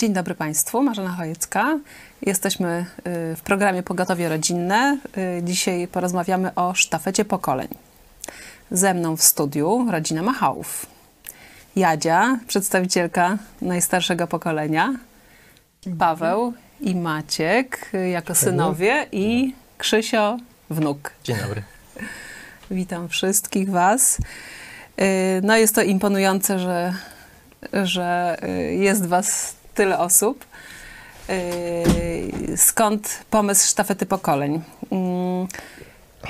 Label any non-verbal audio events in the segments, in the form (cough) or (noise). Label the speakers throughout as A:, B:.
A: Dzień dobry Państwu, Marzena Chojecka. Jesteśmy y, w programie Pogotowie Rodzinne. Y, dzisiaj porozmawiamy o sztafecie pokoleń. Ze mną w studiu rodzina Machałów. Jadzia, przedstawicielka najstarszego pokolenia. Paweł i Maciek y, jako synowie i Krzysio, wnuk.
B: Dzień dobry.
A: Witam wszystkich Was. No jest to imponujące, że, że jest Was tyle osób. Skąd pomysł sztafety pokoleń? Mm,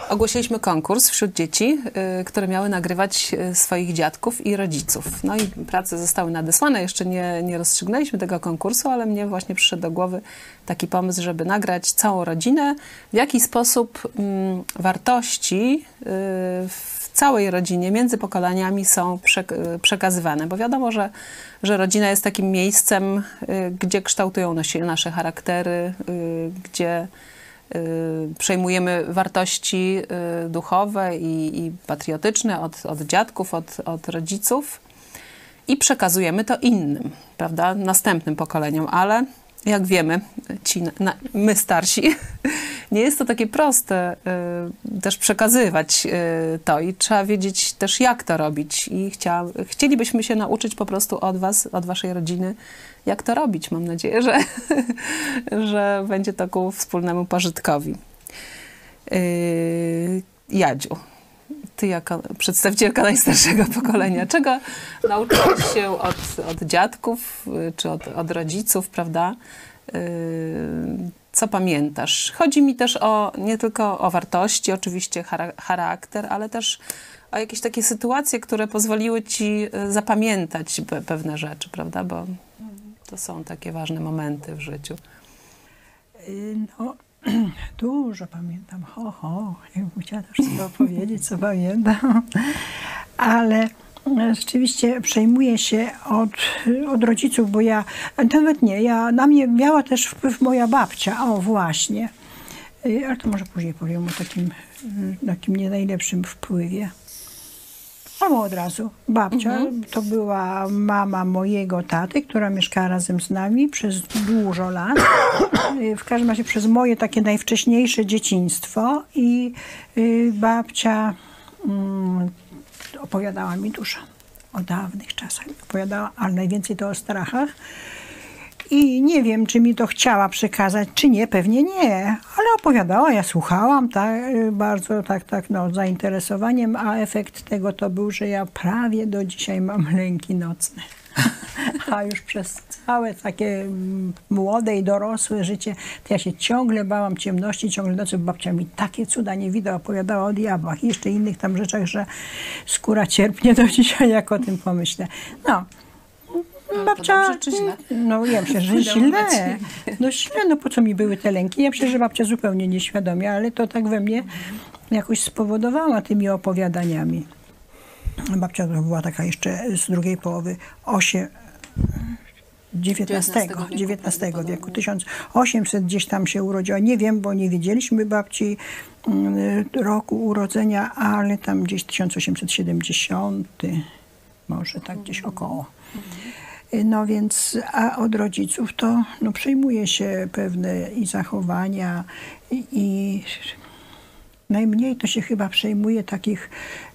A: ogłosiliśmy konkurs wśród dzieci, które miały nagrywać swoich dziadków i rodziców. No i prace zostały nadesłane. Jeszcze nie, nie rozstrzygnęliśmy tego konkursu, ale mnie właśnie przyszedł do głowy taki pomysł, żeby nagrać całą rodzinę, w jaki sposób mm, wartości całej rodzinie, między pokoleniami są przekazywane, bo wiadomo, że, że rodzina jest takim miejscem, y, gdzie kształtują nasze charaktery, y, gdzie y, przejmujemy wartości duchowe i, i patriotyczne od, od dziadków, od, od rodziców i przekazujemy to innym, prawda, następnym pokoleniom, ale jak wiemy, ci, na, my starsi, (laughs) nie jest to takie proste y, też przekazywać y, to i trzeba wiedzieć też, jak to robić. I chcia, chcielibyśmy się nauczyć po prostu od Was, od Waszej rodziny, jak to robić. Mam nadzieję, że, (laughs) że będzie to ku wspólnemu pożytkowi. Y, Jadziu, ty jako przedstawicielka najstarszego pokolenia, czego nauczyłaś się od, od dziadków y, czy od, od rodziców, prawda? Y, co pamiętasz? Chodzi mi też o nie tylko o wartości, oczywiście charakter, ale też o jakieś takie sytuacje, które pozwoliły ci y, zapamiętać pewne rzeczy, prawda? Bo to są takie ważne momenty w życiu.
C: No, (clears throat) Dużo pamiętam, ho, ho, chciała też sobie opowiedzieć, co pamiętam, (laughs) ale e, rzeczywiście przejmuję się od, od rodziców, bo ja, nawet nie, ja, na mnie miała też wpływ moja babcia, o właśnie, e, ale to może później powiem o takim, takim nie najlepszym wpływie. Albo od razu. Babcia mhm. to była mama mojego taty, która mieszkała razem z nami przez dużo lat. (coughs) w każdym razie przez moje takie najwcześniejsze dzieciństwo. I y, babcia mm, opowiadała mi dużo o dawnych czasach. Opowiadała, ale najwięcej to o strachach. I nie wiem, czy mi to chciała przekazać, czy nie, pewnie nie, ale opowiadała, ja słuchałam tak, bardzo tak, tak, no, zainteresowaniem, a efekt tego to był, że ja prawie do dzisiaj mam (laughs) lęki nocne. A już przez całe takie młode i dorosłe życie, to ja się ciągle bałam ciemności, ciągle nocy. Babcia mi takie cuda nie widać, opowiadała o diabłach i jeszcze innych tam rzeczach, że skóra cierpnie do (laughs) dzisiaj, jak o tym pomyślę. No,
A: babcia, dobrze czy źle?
C: No ja myślę, że źle. No źle, no po co mi były te lęki? Ja myślę, że babcia zupełnie nieświadomie, ale to tak we mnie jakoś spowodowała tymi opowiadaniami. Babcia to była taka jeszcze z drugiej połowy osiem, XIX, XIX wieku, 1800 gdzieś tam się urodziła. Nie wiem, bo nie wiedzieliśmy babci mm, roku urodzenia, ale tam gdzieś 1870, może tak gdzieś około. No więc, a od rodziców to no, przejmuje się pewne i zachowania, i, i najmniej to się chyba przejmuje takich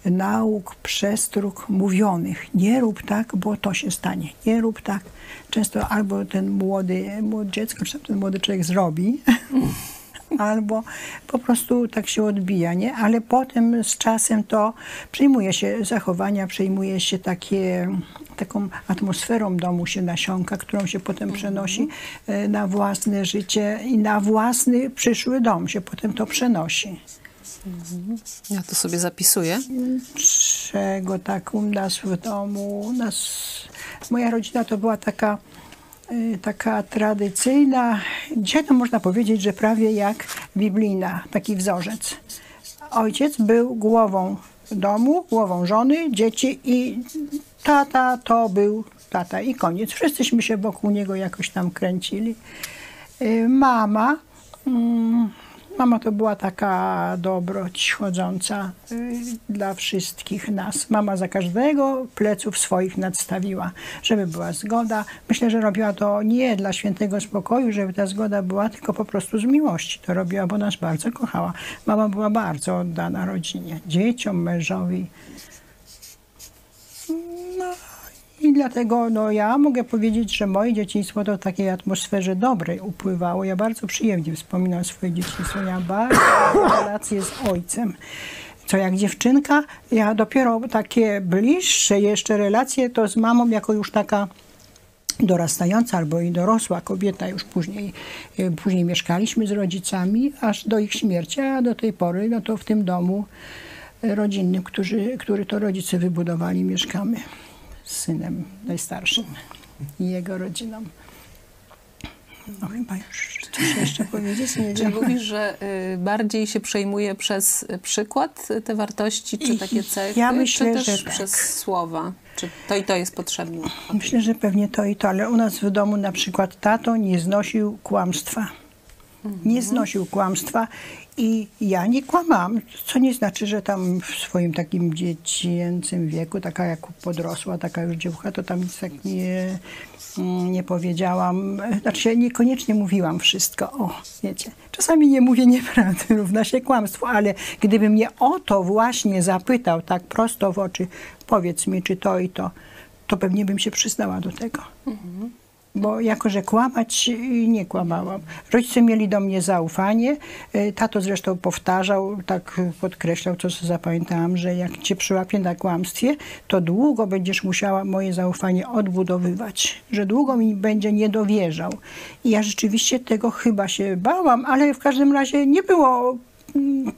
C: nauk, przestróg mówionych. Nie rób tak, bo to się stanie. Nie rób tak. Często albo ten młody, młody dziecko, czy ten młody człowiek zrobi, (laughs) albo po prostu tak się odbija, nie? Ale potem z czasem to przyjmuje się zachowania, przyjmuje się takie, taką atmosferą domu się nasiąka, którą się potem mhm. przenosi e, na własne życie i na własny przyszły dom się potem to przenosi.
A: Ja to sobie zapisuję.
C: Czego tak u nas w domu, u nas, moja rodzina to była taka taka tradycyjna, dzisiaj to można powiedzieć, że prawie jak biblijna, taki wzorzec. Ojciec był głową domu, głową żony, dzieci i tata to był tata i koniec. Wszyscyśmy się wokół niego jakoś tam kręcili. Y, mama, mm, Mama to była taka dobroć chodząca y, dla wszystkich nas. Mama za każdego pleców swoich nadstawiła, żeby była zgoda. Myślę, że robiła to nie dla świętego spokoju, żeby ta zgoda była, tylko po prostu z miłości. To robiła, bo nas bardzo kochała. Mama była bardzo oddana rodzinie, dzieciom, mężowi. Dlatego no, ja mogę powiedzieć, że moje dzieciństwo to w takiej atmosferze dobrej upływało. Ja bardzo przyjemnie wspominam swoje dzieciństwo. Ja bardzo relacje z ojcem. Co jak dziewczynka, ja dopiero takie bliższe jeszcze relacje to z mamą jako już taka dorastająca albo i dorosła kobieta już później, e, później mieszkaliśmy z rodzicami aż do ich śmierci, a do tej pory no to w tym domu rodzinnym, którzy, który to rodzice wybudowali, mieszkamy z synem najstarszym i jego rodziną. No chyba już coś jeszcze (laughs) powiedzieć, nie
A: Czy
C: wiem.
A: mówisz, że y, bardziej się przejmuje przez przykład te wartości, czy takie cechy,
C: ja myślę,
A: czy też
C: że tak.
A: przez słowa? Czy to i to jest potrzebne?
C: Myślę, że pewnie to i to, ale u nas w domu na przykład tato nie znosił kłamstwa. Nie znosił kłamstwa i ja nie kłamałam, co nie znaczy, że tam w swoim takim dziecięcym wieku, taka jak podrosła, taka już dziewucha, to tam nic tak nie, mm, nie powiedziałam. Znaczy ja niekoniecznie mówiłam wszystko, o, wiecie. Czasami nie mówię nieprawdy, (laughs) równa się kłamstwu, ale gdyby mnie o to właśnie zapytał tak prosto w oczy, powiedz mi, czy to i to, to pewnie bym się przyznała do tego. Bo jako, że kłamać y, nie kłamałam. Rodzice mieli do mnie zaufanie. Y, Tato zresztą powtarzał, tak podkreślał, co zapamiętałam, że jak cię przyłapię na kłamstwie, to długo będziesz musiała moje zaufanie odbudowywać. Że długo mi będzie nie dowierzał. I ja rzeczywiście tego chyba się bałam, ale w każdym razie nie było mm,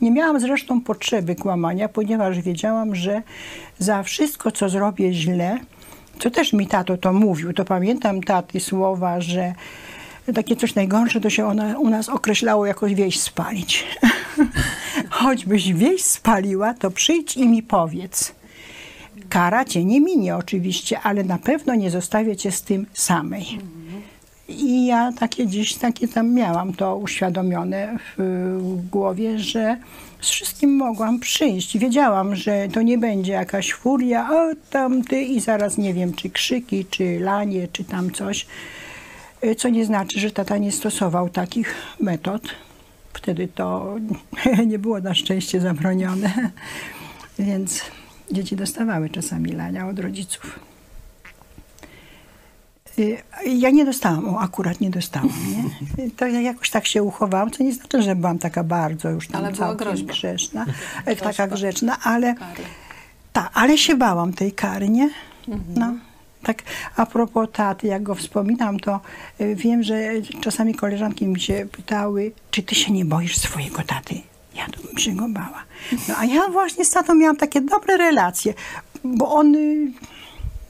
C: nie miałam zresztą potrzeby kłamania, ponieważ wiedziałam, że za wszystko, co zrobię źle, co też mi tato to mówił, to pamiętam taty słowa, że takie coś najgorsze to się ona, u nas określało jako wieś spalić. (laughs) Choćbyś wieś spaliła, to przyjdź i mi powiedz. Kara cię nie minie oczywiście, ale na pewno nie zostawię cię z tym samej. I ja takie gdzieś takie tam miałam to uświadomione w głowie, że z wszystkim mogłam przyjść. Wiedziałam, że to nie będzie jakaś furia, o tam ty i zaraz nie wiem, czy krzyki, czy lanie, czy tam coś. Y, Co nie znaczy, że tata nie stosował takich metod. Wtedy to (laughs) nie było na szczęście zabronione. (laughs) Więc dzieci dostawały czasami lania od rodziców. Y, Ja nie dostałam, o, akurat nie dostałam. Nie? To ja jakoś tak się uchowałam, co nie znaczy, że byłam taka bardzo już tam
A: Ale
C: całkiem grzeczna, (laughs) e, taka
A: Groźba.
C: grzeczna, ale tak, ale się bałam tej kary, nie?
A: Mhm.
C: No. Tak, a propos taty, jak go wspominam, to y, wiem, że czasami koleżanki mi się pytały, czy ty się nie boisz swojego taty? Ja to bym się go bała. No a ja właśnie z tatą miałam takie dobre relacje, bo on...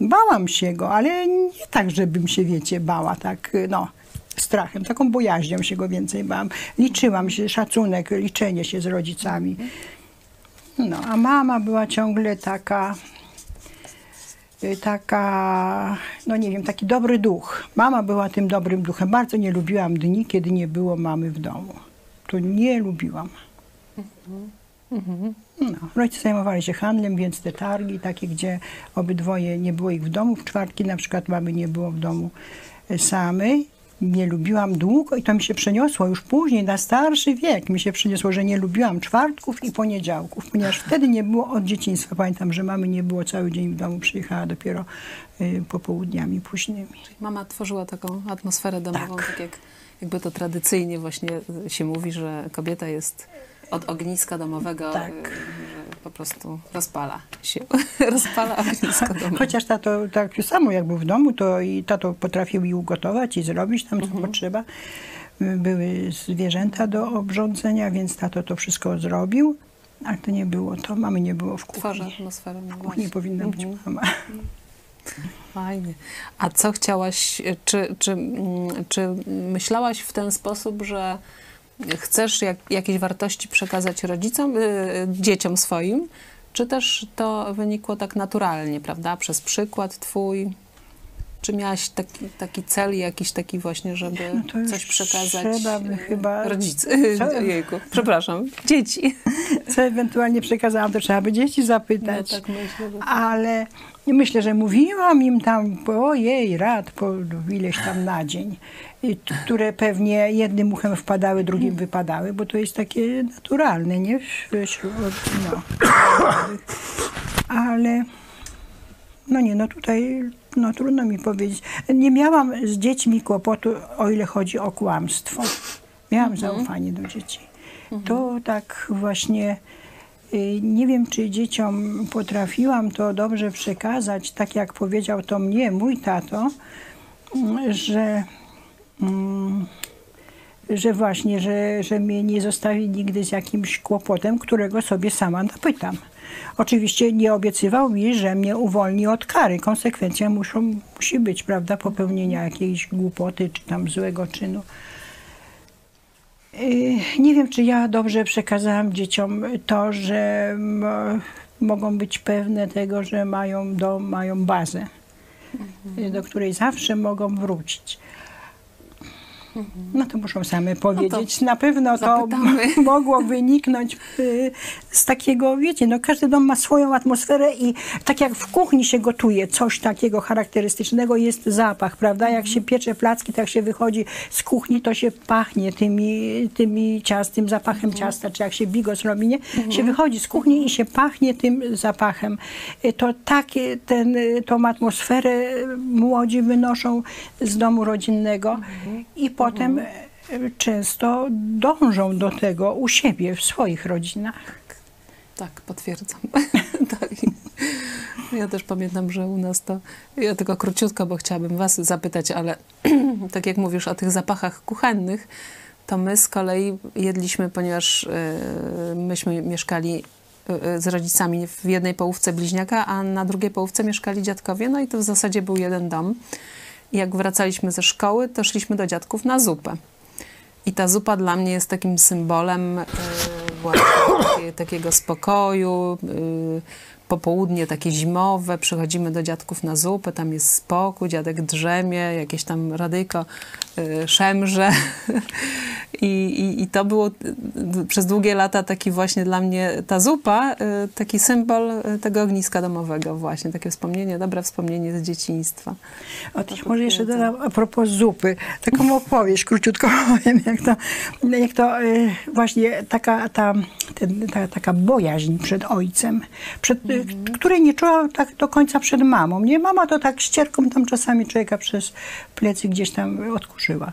C: Bałam się go, ale nie tak, żebym się, wiecie, bała, tak, no, strachem, taką bojaźnią się go więcej bałam. Liczyłam się, szacunek, liczenie się z rodzicami. No, a mama była ciągle taka, y, taka, no nie wiem, taki dobry duch. Mama była tym dobrym duchem. Bardzo nie lubiłam dni, kiedy nie było mamy w domu. To nie lubiłam. No, rodzice zajmowali się handlem, więc te targi takie, gdzie obydwoje nie było ich w domu, w czwartki na przykład mamy nie było w domu e, samej. Nie lubiłam długo i to mi się przeniosło już później, na starszy wiek mi się przeniosło, że nie lubiłam czwartków i poniedziałków, ponieważ (laughs) wtedy nie było od dzieciństwa. Pamiętam, że mamy nie było cały dzień w domu, przyjechała dopiero y, popołudniami późnymi.
A: Mama tworzyła taką atmosferę domową, tak,
C: Tak.
A: jak jakby to tradycyjnie właśnie się mówi, że kobieta jest od ogniska domowego,
C: Tak.
A: y, po prostu rozpala się, (laughs) rozpala ognisko domowe.
C: Chociaż tato tak samo jak był w domu, to i tato potrafił i ugotować i zrobić tam, co
A: Mhm.
C: potrzeba. Były zwierzęta do obrządzenia, więc tato to wszystko zrobił, ale to nie było to. Mamy nie było w kuchni.
A: Tworzy atmosferę.
C: W kuchni powinna być
A: Mhm.
C: mama. (laughs)
A: Fajnie. A co chciałaś, czy, czy, mm, czy myślałaś w ten sposób, że chcesz jak, jakieś wartości przekazać rodzicom, y, dzieciom swoim, czy też to wynikło tak naturalnie, prawda? Przez przykład twój? Czy miałaś taki, taki cel, jakiś taki właśnie, żeby
C: No
A: coś przekazać
C: trzeba by
A: e,
C: chyba-
A: rodzicom? (laughs) (laughs)
C: Co?
A: Jejku, przepraszam, dzieci. (laughs)
C: Co ewentualnie przekazałam, to trzeba by dzieci
A: No
C: zapytać.
A: tak myślę, że...
C: Ale myślę, że mówiłam im tam, ojej, rad po ileś tam na dzień, które pewnie jednym uchem wpadały, drugim wypadały, bo to jest takie naturalne, nie? Wśród, no. (coughs) Ale no nie, no tutaj no trudno mi powiedzieć. Nie miałam z dziećmi kłopotu, o ile chodzi o kłamstwo. Miałam zaufanie do dzieci. To tak właśnie y, nie wiem, czy dzieciom potrafiłam to dobrze przekazać, tak jak powiedział to mnie mój tato, że, mm, że właśnie, że, że mnie nie zostawi nigdy z jakimś kłopotem, którego sobie sama napytam. Oczywiście nie obiecywał mi, że mnie uwolni od kary. Konsekwencja muszą, musi być, prawda, popełnienia jakiejś głupoty czy tam złego czynu. Y, Nie wiem, czy ja dobrze przekazałam dzieciom to, że mogą być pewne tego, że mają dom, mają bazę, y, do której zawsze mogą wrócić. No to muszą same powiedzieć. Na pewno to
A: zapytamy. (laughs)
C: mogło wyniknąć y, z takiego, wiecie, no każdy dom ma swoją atmosferę i tak jak w kuchni się gotuje coś takiego charakterystycznego, jest zapach, prawda? Jak się piecze placki, tak się wychodzi z kuchni, to się pachnie tymi, tymi ciast, tym zapachem ciasta, czy jak się bigos robi, nie? Się wychodzi z kuchni i się pachnie tym zapachem. Y, To takie, ten, y, tą atmosferę młodzi wynoszą z domu rodzinnego i potem y, często dążą do tego u siebie, w swoich rodzinach.
A: Tak, potwierdzam. (laughs) tak. Ja też pamiętam, że u nas to. Ja tylko króciutko, bo chciałabym Was zapytać, ale (clears throat) tak jak mówisz o tych zapachach kuchennych, to my z kolei jedliśmy, ponieważ e, myśmy mieszkali e, z rodzicami w jednej połówce bliźniaka, a na drugiej połówce mieszkali dziadkowie, no i to w zasadzie był jeden dom. Jak wracaliśmy ze szkoły, to szliśmy do dziadków na zupę. I ta zupa dla mnie jest takim symbolem y, właśnie takie, takiego spokoju. Y, popołudnie takie zimowe, przychodzimy do dziadków na zupę, tam jest spokój, dziadek drzemie, jakieś tam radyjko y, szemrze. (laughs) I, i, I to było y, y, przez długie lata taki właśnie dla mnie ta zupa, y, taki symbol y, tego ogniska domowego właśnie, takie wspomnienie, dobre wspomnienie z dzieciństwa.
C: O, to może jeszcze dodam a propos zupy, taką opowieść, króciutko (laughs) powiem, jak to, jak to y, właśnie taka, ta, ten, ta, taka bojaźń przed ojcem, przed, której nie czuła tak do końca przed mamą. Nie, mama to tak ścierką tam czasami człowieka przez plecy gdzieś tam odkurzyła.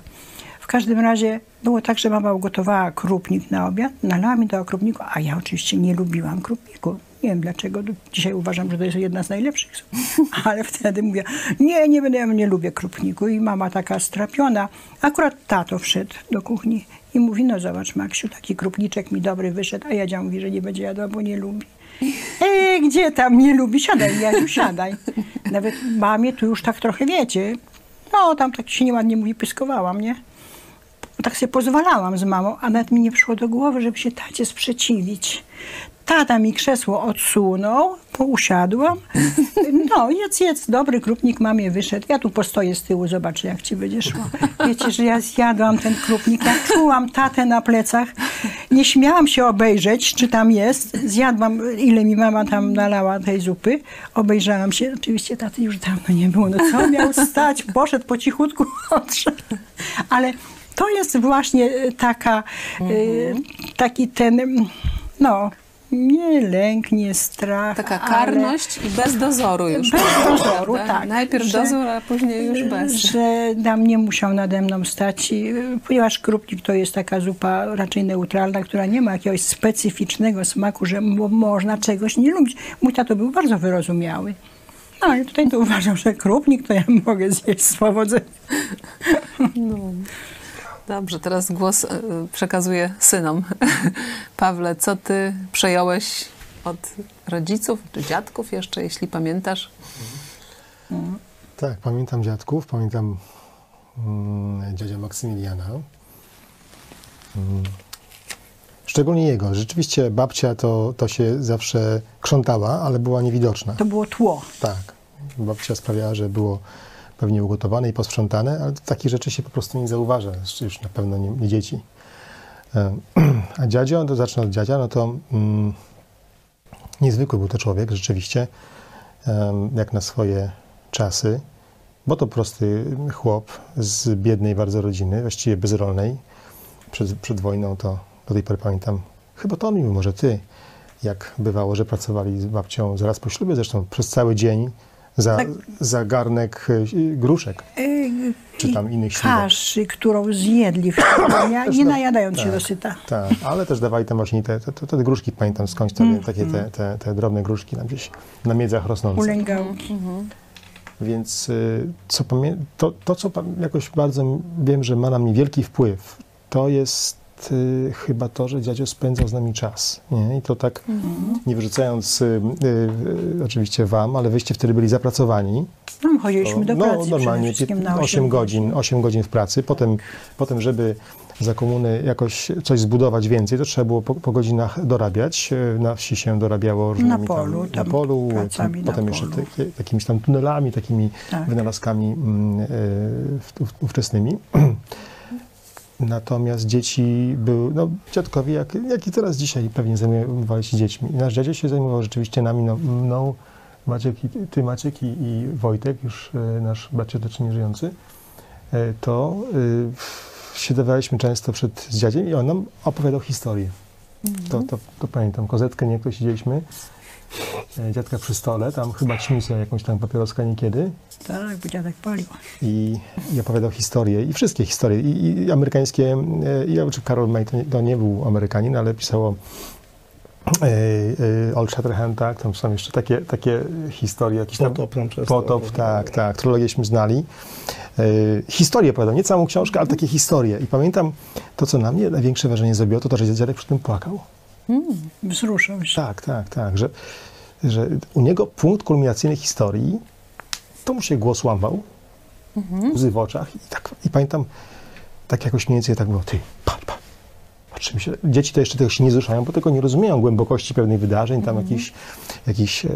C: W każdym razie było tak, że mama ugotowała krupnik na obiad, nalała mi do krupniku, a ja oczywiście nie lubiłam krupniku. Nie wiem dlaczego. Dzisiaj uważam, że to jest jedna z najlepszych. (laughs) Ale wtedy mówię, nie, nie będę, ja nie lubię krupniku. I mama taka strapiona. Akurat tato wszedł do kuchni i mówi, no zobacz Maksiu, taki krupniczek mi dobry wyszedł. A Jadzia mówi, że nie będzie jadła, bo nie lubi. E, gdzie tam nie lubi? Siadaj, Jadziu, siadaj. Nawet mamie tu już tak trochę wiecie. No, tam tak się nieładnie mówi, pyskowałam, nie? tak sobie pozwalałam z mamą, a nawet mi nie przyszło do głowy, żeby się tacie sprzeciwić. Tata mi krzesło odsunął, usiadłam. (laughs) No, jedz, jedz, dobry krupnik mamie wyszedł. Ja tu postoję z tyłu, zobaczę jak ci będzie szło. Wiecie, że ja zjadłam ten krupnik, ja czułam tatę na plecach. Nie śmiałam się obejrzeć, czy tam jest. Zjadłam, ile mi mama tam nalała tej zupy. Obejrzałam się. Oczywiście taty już dawno nie było. No co miał stać? Poszedł po cichutku, (laughs) odszedł. Ale to jest właśnie taka, y, taki ten, no, nie lęk, nie strach.
A: Taka
C: ale-
A: karność i bez dozoru już.
C: Bez dozoru,
A: prawda?
C: tak.
A: Najpierw
C: Że-
A: dozór, a później już bez.
C: Że nam nie musiał nade mną stać, i, y, ponieważ krupnik to jest taka zupa raczej neutralna, która nie ma jakiegoś specyficznego smaku, że mo- można czegoś nie lubić. Mój tato był bardzo wyrozumiały. No ale tutaj to uważam, że krupnik to ja (laughs) mogę zjeść z powodzeniem.
A: No. Dobrze, teraz głos e, przekazuję synom. (laughs) Pawle, co ty przejąłeś od rodziców, czy dziadków jeszcze, jeśli pamiętasz?
B: Tak, pamiętam dziadków, pamiętam mm, dziadzia Maksymiliana. Mm, szczególnie jego. Rzeczywiście babcia to, to się zawsze krzątała, ale była niewidoczna.
C: To było tło.
B: Tak. Babcia sprawiała, że było pewnie ugotowane i posprzątane, ale takich rzeczy się po prostu nie zauważa, już na pewno nie, nie dzieci. E, (clears throat) A dziadzio, to zacznę od dziadzia, no to mm, niezwykły był to człowiek, rzeczywiście, jak na swoje czasy, bo to prosty chłop z biednej bardzo rodziny, właściwie bezrolnej. Przed, przed wojną to do tej pory pamiętam, chyba to on mówił, może ty, jak bywało, że pracowali z babcią zaraz po ślubie, zresztą przez cały dzień za,
C: Tak.
B: za garnek y, gruszek,
C: Y,
B: czy tam innych śliwek.
C: Kaszy, którą zjedli w tygodnia,
B: Też
C: nie
B: da-
C: najadając się
B: tak.
C: do syta.
B: Tak, ale też dawali tam właśnie te, te, te, te gruszki, pamiętam skądś, to, takie te, te, te drobne gruszki tam gdzieś na miedzach rosnące.
C: Ulęgałki.
B: Więc y, co to, to, co jakoś bardzo wiem, że ma na mnie wielki wpływ, to jest y, chyba to, że dziadzio spędzał z nami czas. Nie? I to tak, nie wyrzucając y, y, y, oczywiście wam, ale wyście wtedy byli zapracowani.
C: No, chodziliśmy do pracy
B: no, normalnie
C: przede wszystkim na
B: 8,
C: 8
B: godzin, 8 godzin w pracy. Potem, potem, żeby za komuny jakoś coś zbudować więcej, to trzeba było po, po godzinach dorabiać. E, Na wsi się dorabiało różnymi
C: polu,
B: tam, na
C: tam
B: polu,
C: pracami na
B: potem jeszcze
C: polu.
B: takie, jakimiś tam tunelami, takimi
C: Tak.
B: wynalazkami mm, ów- ówczesnymi. (clears throat) Natomiast dzieci były, no dziadkowie, jak, jak i teraz dzisiaj pewnie zajmowali się dziećmi. I nasz dziadzio się zajmował rzeczywiście nami, no, mną, Maciek i, ty Maciek i, i Wojtek, już e, nasz baciotecznie żyjący, e, to y, często przed z dziadziem i on nam opowiadał historię. To, to, to pamiętam, kozetkę nie, to siedzieliśmy, dziadka przy stole, tam chyba sobie jakąś tam papieroska niekiedy
C: Tak, bo dziadek palił.
B: i, i opowiadał historie, i wszystkie historie, i, i amerykańskie, e, i czy Karol May to nie, to nie był Amerykanin, ale pisało e, e, Old Shatterhand, tak, tam są jeszcze takie, takie historie, jakieś tam
D: Potop często
B: Potop, tak, tak, trylogięśmy znali. E, historię opowiadał, nie całą książkę, ale takie historie. I pamiętam to, co na mnie największe wrażenie zrobiło, to to, że dziadek przy tym płakał.
C: Wzruszał się.
B: Tak, tak, tak, że, że u niego punkt kulminacyjny historii, to mu się głos łamał, łzy w oczach i, tak, i pamiętam, tak jakoś mniej więcej tak było, ty, patrz, patrz. Patrzymy się, dzieci to jeszcze tego się nie zruszają, bo tego nie rozumieją głębokości pewnych wydarzeń, tam jakichś, jakichś e, e,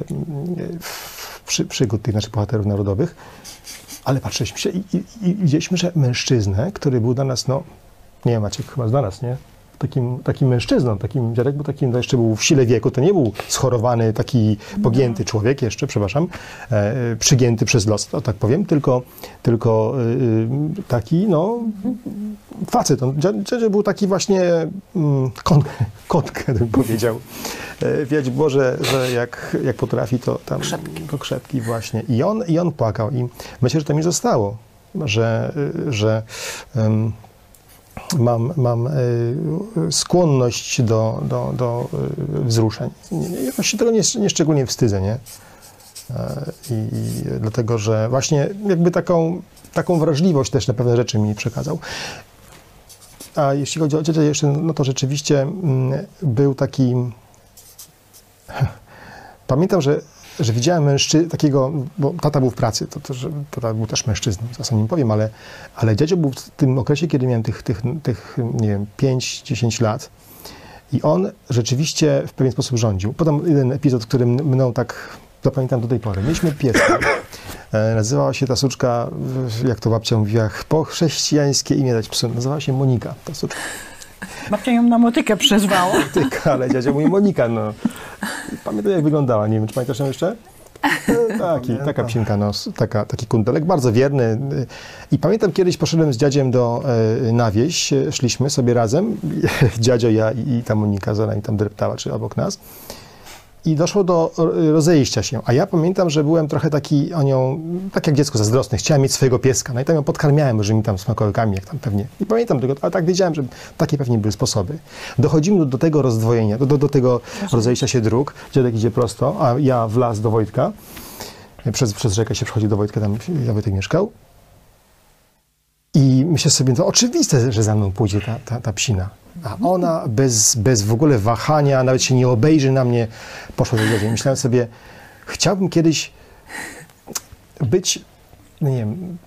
B: przy, przygód tych naszych bohaterów narodowych. Ale patrzyliśmy się i, i, i widzieliśmy, że mężczyznę, który był dla nas, no, nie wiem, Maciek chyba dla nas, nie? Takim, takim mężczyzną, takim dziadek był takim, no jeszcze był w sile wieku, to nie był schorowany, taki pogięty człowiek jeszcze, przepraszam, e, e, przygięty przez los, tak powiem, tylko, tylko e, e, taki, no, facet. On, dzia- dziadzio był taki właśnie mm, kon, (laughs) kotkę, bym powiedział. E, Wiedź Boże, że jak, jak potrafi, to tam...
A: Krzepki.
B: To krzepki właśnie. I on, I on płakał. I myślę, że to mi zostało, że, że em, mam, mam y, skłonność do, do, do y, wzruszeń. Jakoś się tego nie, nie szczególnie wstydzę, nie? E, I, I dlatego, że właśnie jakby taką, taką wrażliwość też na pewne rzeczy mi przekazał. A jeśli chodzi o dziecię jeszcze, no to rzeczywiście mm, był taki... (laughs) Pamiętam, że, że widziałem mężczyznę, takiego, bo tata był w pracy, to, to, że tata był też mężczyzną, zaraz o nim powiem, ale, ale dziadzio był w tym okresie, kiedy miałem tych, tych, tych nie wiem, 5-10 lat i on rzeczywiście w pewien sposób rządził. Potem jeden epizod, który mną tak zapamiętam do tej pory. Mieliśmy pieska, e, nazywała się ta suczka, jak to babcia mówiła, po chrześcijańskie imię dać psu, nazywała się Monika, ta suczka.
C: Babcia ją na motykę przezwała. (laughs)
B: Tyka, ale dziadzia mówi Monika, no. Pamiętam jak wyglądała, nie wiem, czy pamiętasz ją jeszcze? E, Taki, taka psinka, no, s- taka, taki kundelek, bardzo wierny. I pamiętam kiedyś poszedłem z dziadziem do e, na wieś, e, szliśmy sobie razem, (laughs) dziadzio, ja i, i ta Monika za nami tam dreptała, czy obok nas. I doszło do rozejścia się. A ja pamiętam, że byłem trochę taki o nią, tak jak dziecko zazdrosny. Chciałem mieć swojego pieska. No i tam ją podkarmiałem różnymi tam smakołykami, jak tam pewnie. I pamiętam tego, ale tak wiedziałem, że takie pewnie były sposoby. Dochodzimy do tego rozdwojenia, do, do, do tego rozejścia się dróg. Dziadek idzie prosto, a ja w las do Wojtka. Przez, przez rzekę się przechodzi do Wojtka, tam ja Wojtek mieszkał. I myślę sobie, to oczywiste, że za mną pójdzie ta, ta, ta psina. A ona bez, bez w ogóle wahania, nawet się nie obejrzy na mnie, poszła do dziadzia. Myślałem sobie, chciałbym kiedyś być, no nie wiem,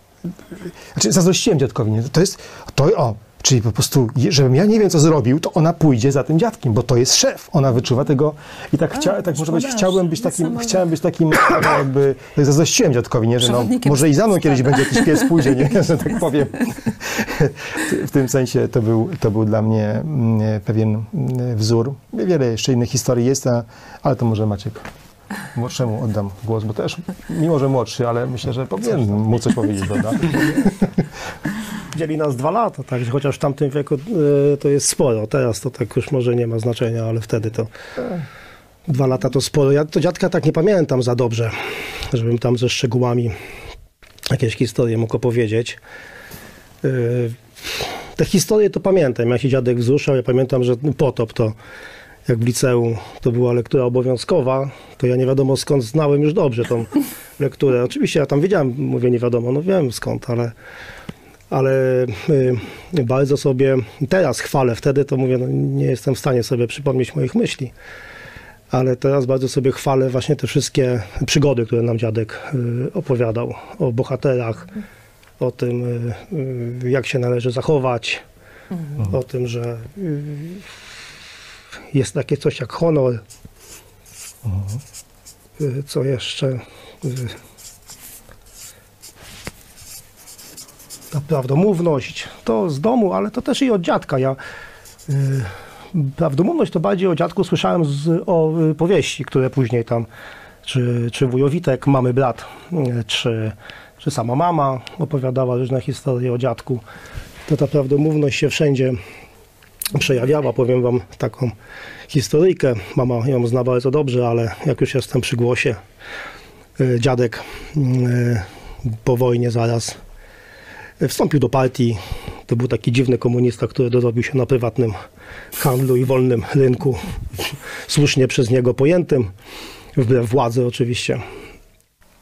B: znaczy zazdrościłem dziadkowi, nie? to jest, to, o, Czyli po prostu, żebym ja nie wiem, co zrobił, to ona pójdzie za tym dziadkiem, bo to jest szef. Ona wyczuwa tego i tak, chcia, tak może być, chciałem być takim, chciałem być takim jakby, tak zazdrościłem dziadkowi, nie, że no, może i za mną kiedyś będzie jakiś pies pójdzie, nie, że tak (laughs) powiem. W tym sensie to był, to był dla mnie mm, pewien mm, wzór. Wiele jeszcze innych historii jest, a, ale to może Maciek młodszemu oddam głos, bo też, mimo że młodszy, ale myślę, że powinien mu coś powiedzieć, prawda? (laughs)
D: Dzieli nas dwa lata, także chociaż w tamtym wieku e, to jest sporo. Teraz to tak już może nie ma znaczenia, ale wtedy to dwa lata to sporo. Ja to dziadka tak nie pamiętam za dobrze, żebym tam ze szczegółami jakieś historie mógł opowiedzieć. E, Te historie to pamiętam, jak się dziadek wzruszał. Ja pamiętam, że potop to jak w liceum to była lektura obowiązkowa, to ja nie wiadomo skąd znałem już dobrze tą (laughs) lekturę. Oczywiście ja tam wiedziałem, mówię nie wiadomo, no wiem skąd, ale ale y, bardzo sobie teraz chwalę, wtedy to mówię, no, nie jestem w stanie sobie przypomnieć moich myśli, ale teraz bardzo sobie chwalę właśnie te wszystkie przygody, które nam dziadek y, opowiadał o bohaterach, o tym, y, y, jak się należy zachować, o tym, że y, jest takie coś jak honor. Y, Co jeszcze? Y, ta prawdomówność to z domu, ale to też i od dziadka. Ja y, prawdomówność to bardziej o dziadku słyszałem z, o y, powieści, które później tam, czy, czy wujowitek, mamy brat, y, czy, czy sama mama opowiadała różne historie o dziadku. To ta prawdomówność się wszędzie przejawiała. Powiem wam taką historyjkę. Mama ją zna bardzo dobrze, ale jak już jestem przy głosie, y, dziadek y, po wojnie zaraz Wstąpił do partii. To był taki dziwny komunista, który dorobił się na prywatnym handlu i wolnym rynku, słusznie przez niego pojętym, wbrew władzy oczywiście.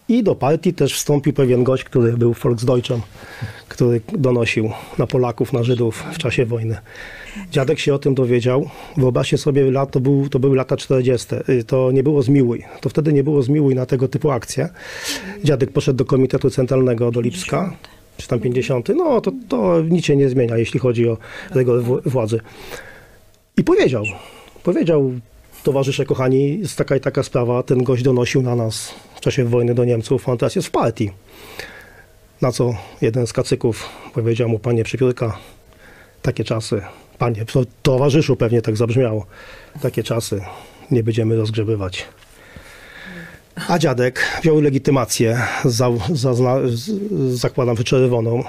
D: I do partii też wstąpił pewien gość, który był Volksdeutschem, który donosił na Polaków, na Żydów w czasie wojny. Dziadek się o tym dowiedział. Wyobraźcie sobie, lat, to, był, to były lata 40. Y, To nie było zmiłuj. To wtedy nie było zmiłuj na tego typu akcje. Dziadek poszedł do Komitetu Centralnego do Lipska, czy tam 50. No to, to nic się nie zmienia, jeśli chodzi o wł- władzy. I powiedział, powiedział, towarzysze kochani, jest taka i taka sprawa, ten gość donosił na nas w czasie wojny do Niemców, on teraz jest w partii. Na co jeden z kacyków powiedział mu, panie Przypiórka, takie czasy, panie, to towarzyszu pewnie tak zabrzmiało, takie czasy nie będziemy rozgrzebywać. A dziadek wziął legitymację, za, zazna, z, zakładam wyczerwoną.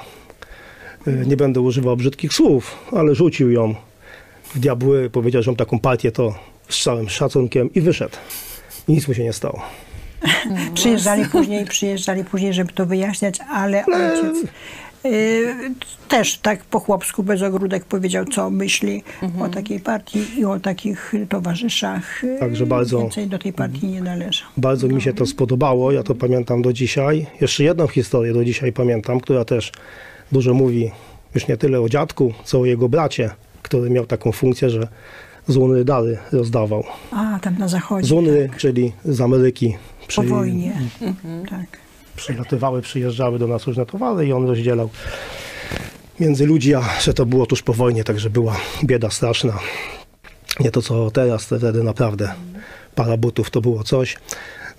D: Y, Nie będę używał brzydkich słów, ale rzucił ją w diabły, powiedział, że mam taką partię, to z całym szacunkiem i wyszedł. I nic mu się nie stało. (laughs)
C: Przyjeżdżali później, przyjeżdżali później, żeby to wyjaśniać, ale ojciec też tak po chłopsku bez ogródek powiedział, co myśli o takiej partii i o takich towarzyszach. Y,
D: Także bardzo-
C: Więcej do tej partii nie należał.
D: Bardzo mi się to spodobało, ja to pamiętam do dzisiaj. Jeszcze jedną historię do dzisiaj pamiętam, która też dużo mówi już nie tyle o dziadku, co o jego bracie, który miał taką funkcję, że z Unry dary rozdawał.
C: A, tam na zachodzie.
D: Z Unry, czyli z Ameryki.
C: Po
D: Przy,
C: wojnie. Tak.
D: Przylatywały, przyjeżdżały do nas różne towary i on rozdzielał między ludzi, a że to było tuż po wojnie, także była bieda straszna. Nie to co teraz, wtedy naprawdę para butów to było coś.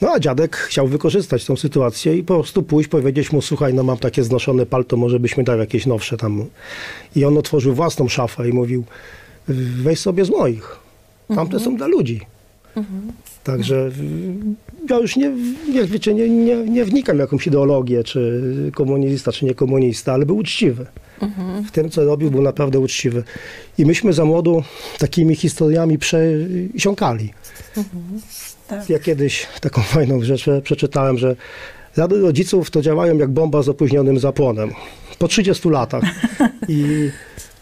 D: No a dziadek chciał wykorzystać tą sytuację i po prostu pójść, powiedzieć mu, słuchaj, no mam takie znoszone palto, może byś mi dał jakieś nowsze tam. I on otworzył własną szafę i mówił, weź sobie z moich. Tamte są dla ludzi. Także y, ja już nie, nie, wiecie, nie, nie, nie wnikam w jakąś ideologię, czy komunista, czy nie komunista, ale był uczciwy. W tym, co robił, był naprawdę uczciwy. I myśmy za młodu takimi historiami przesiąkali.
C: Tak.
D: Ja kiedyś taką (laughs) fajną rzecz przeczytałem, że rady rodziców to działają jak bomba z opóźnionym zapłonem. Po 30 latach. (laughs) I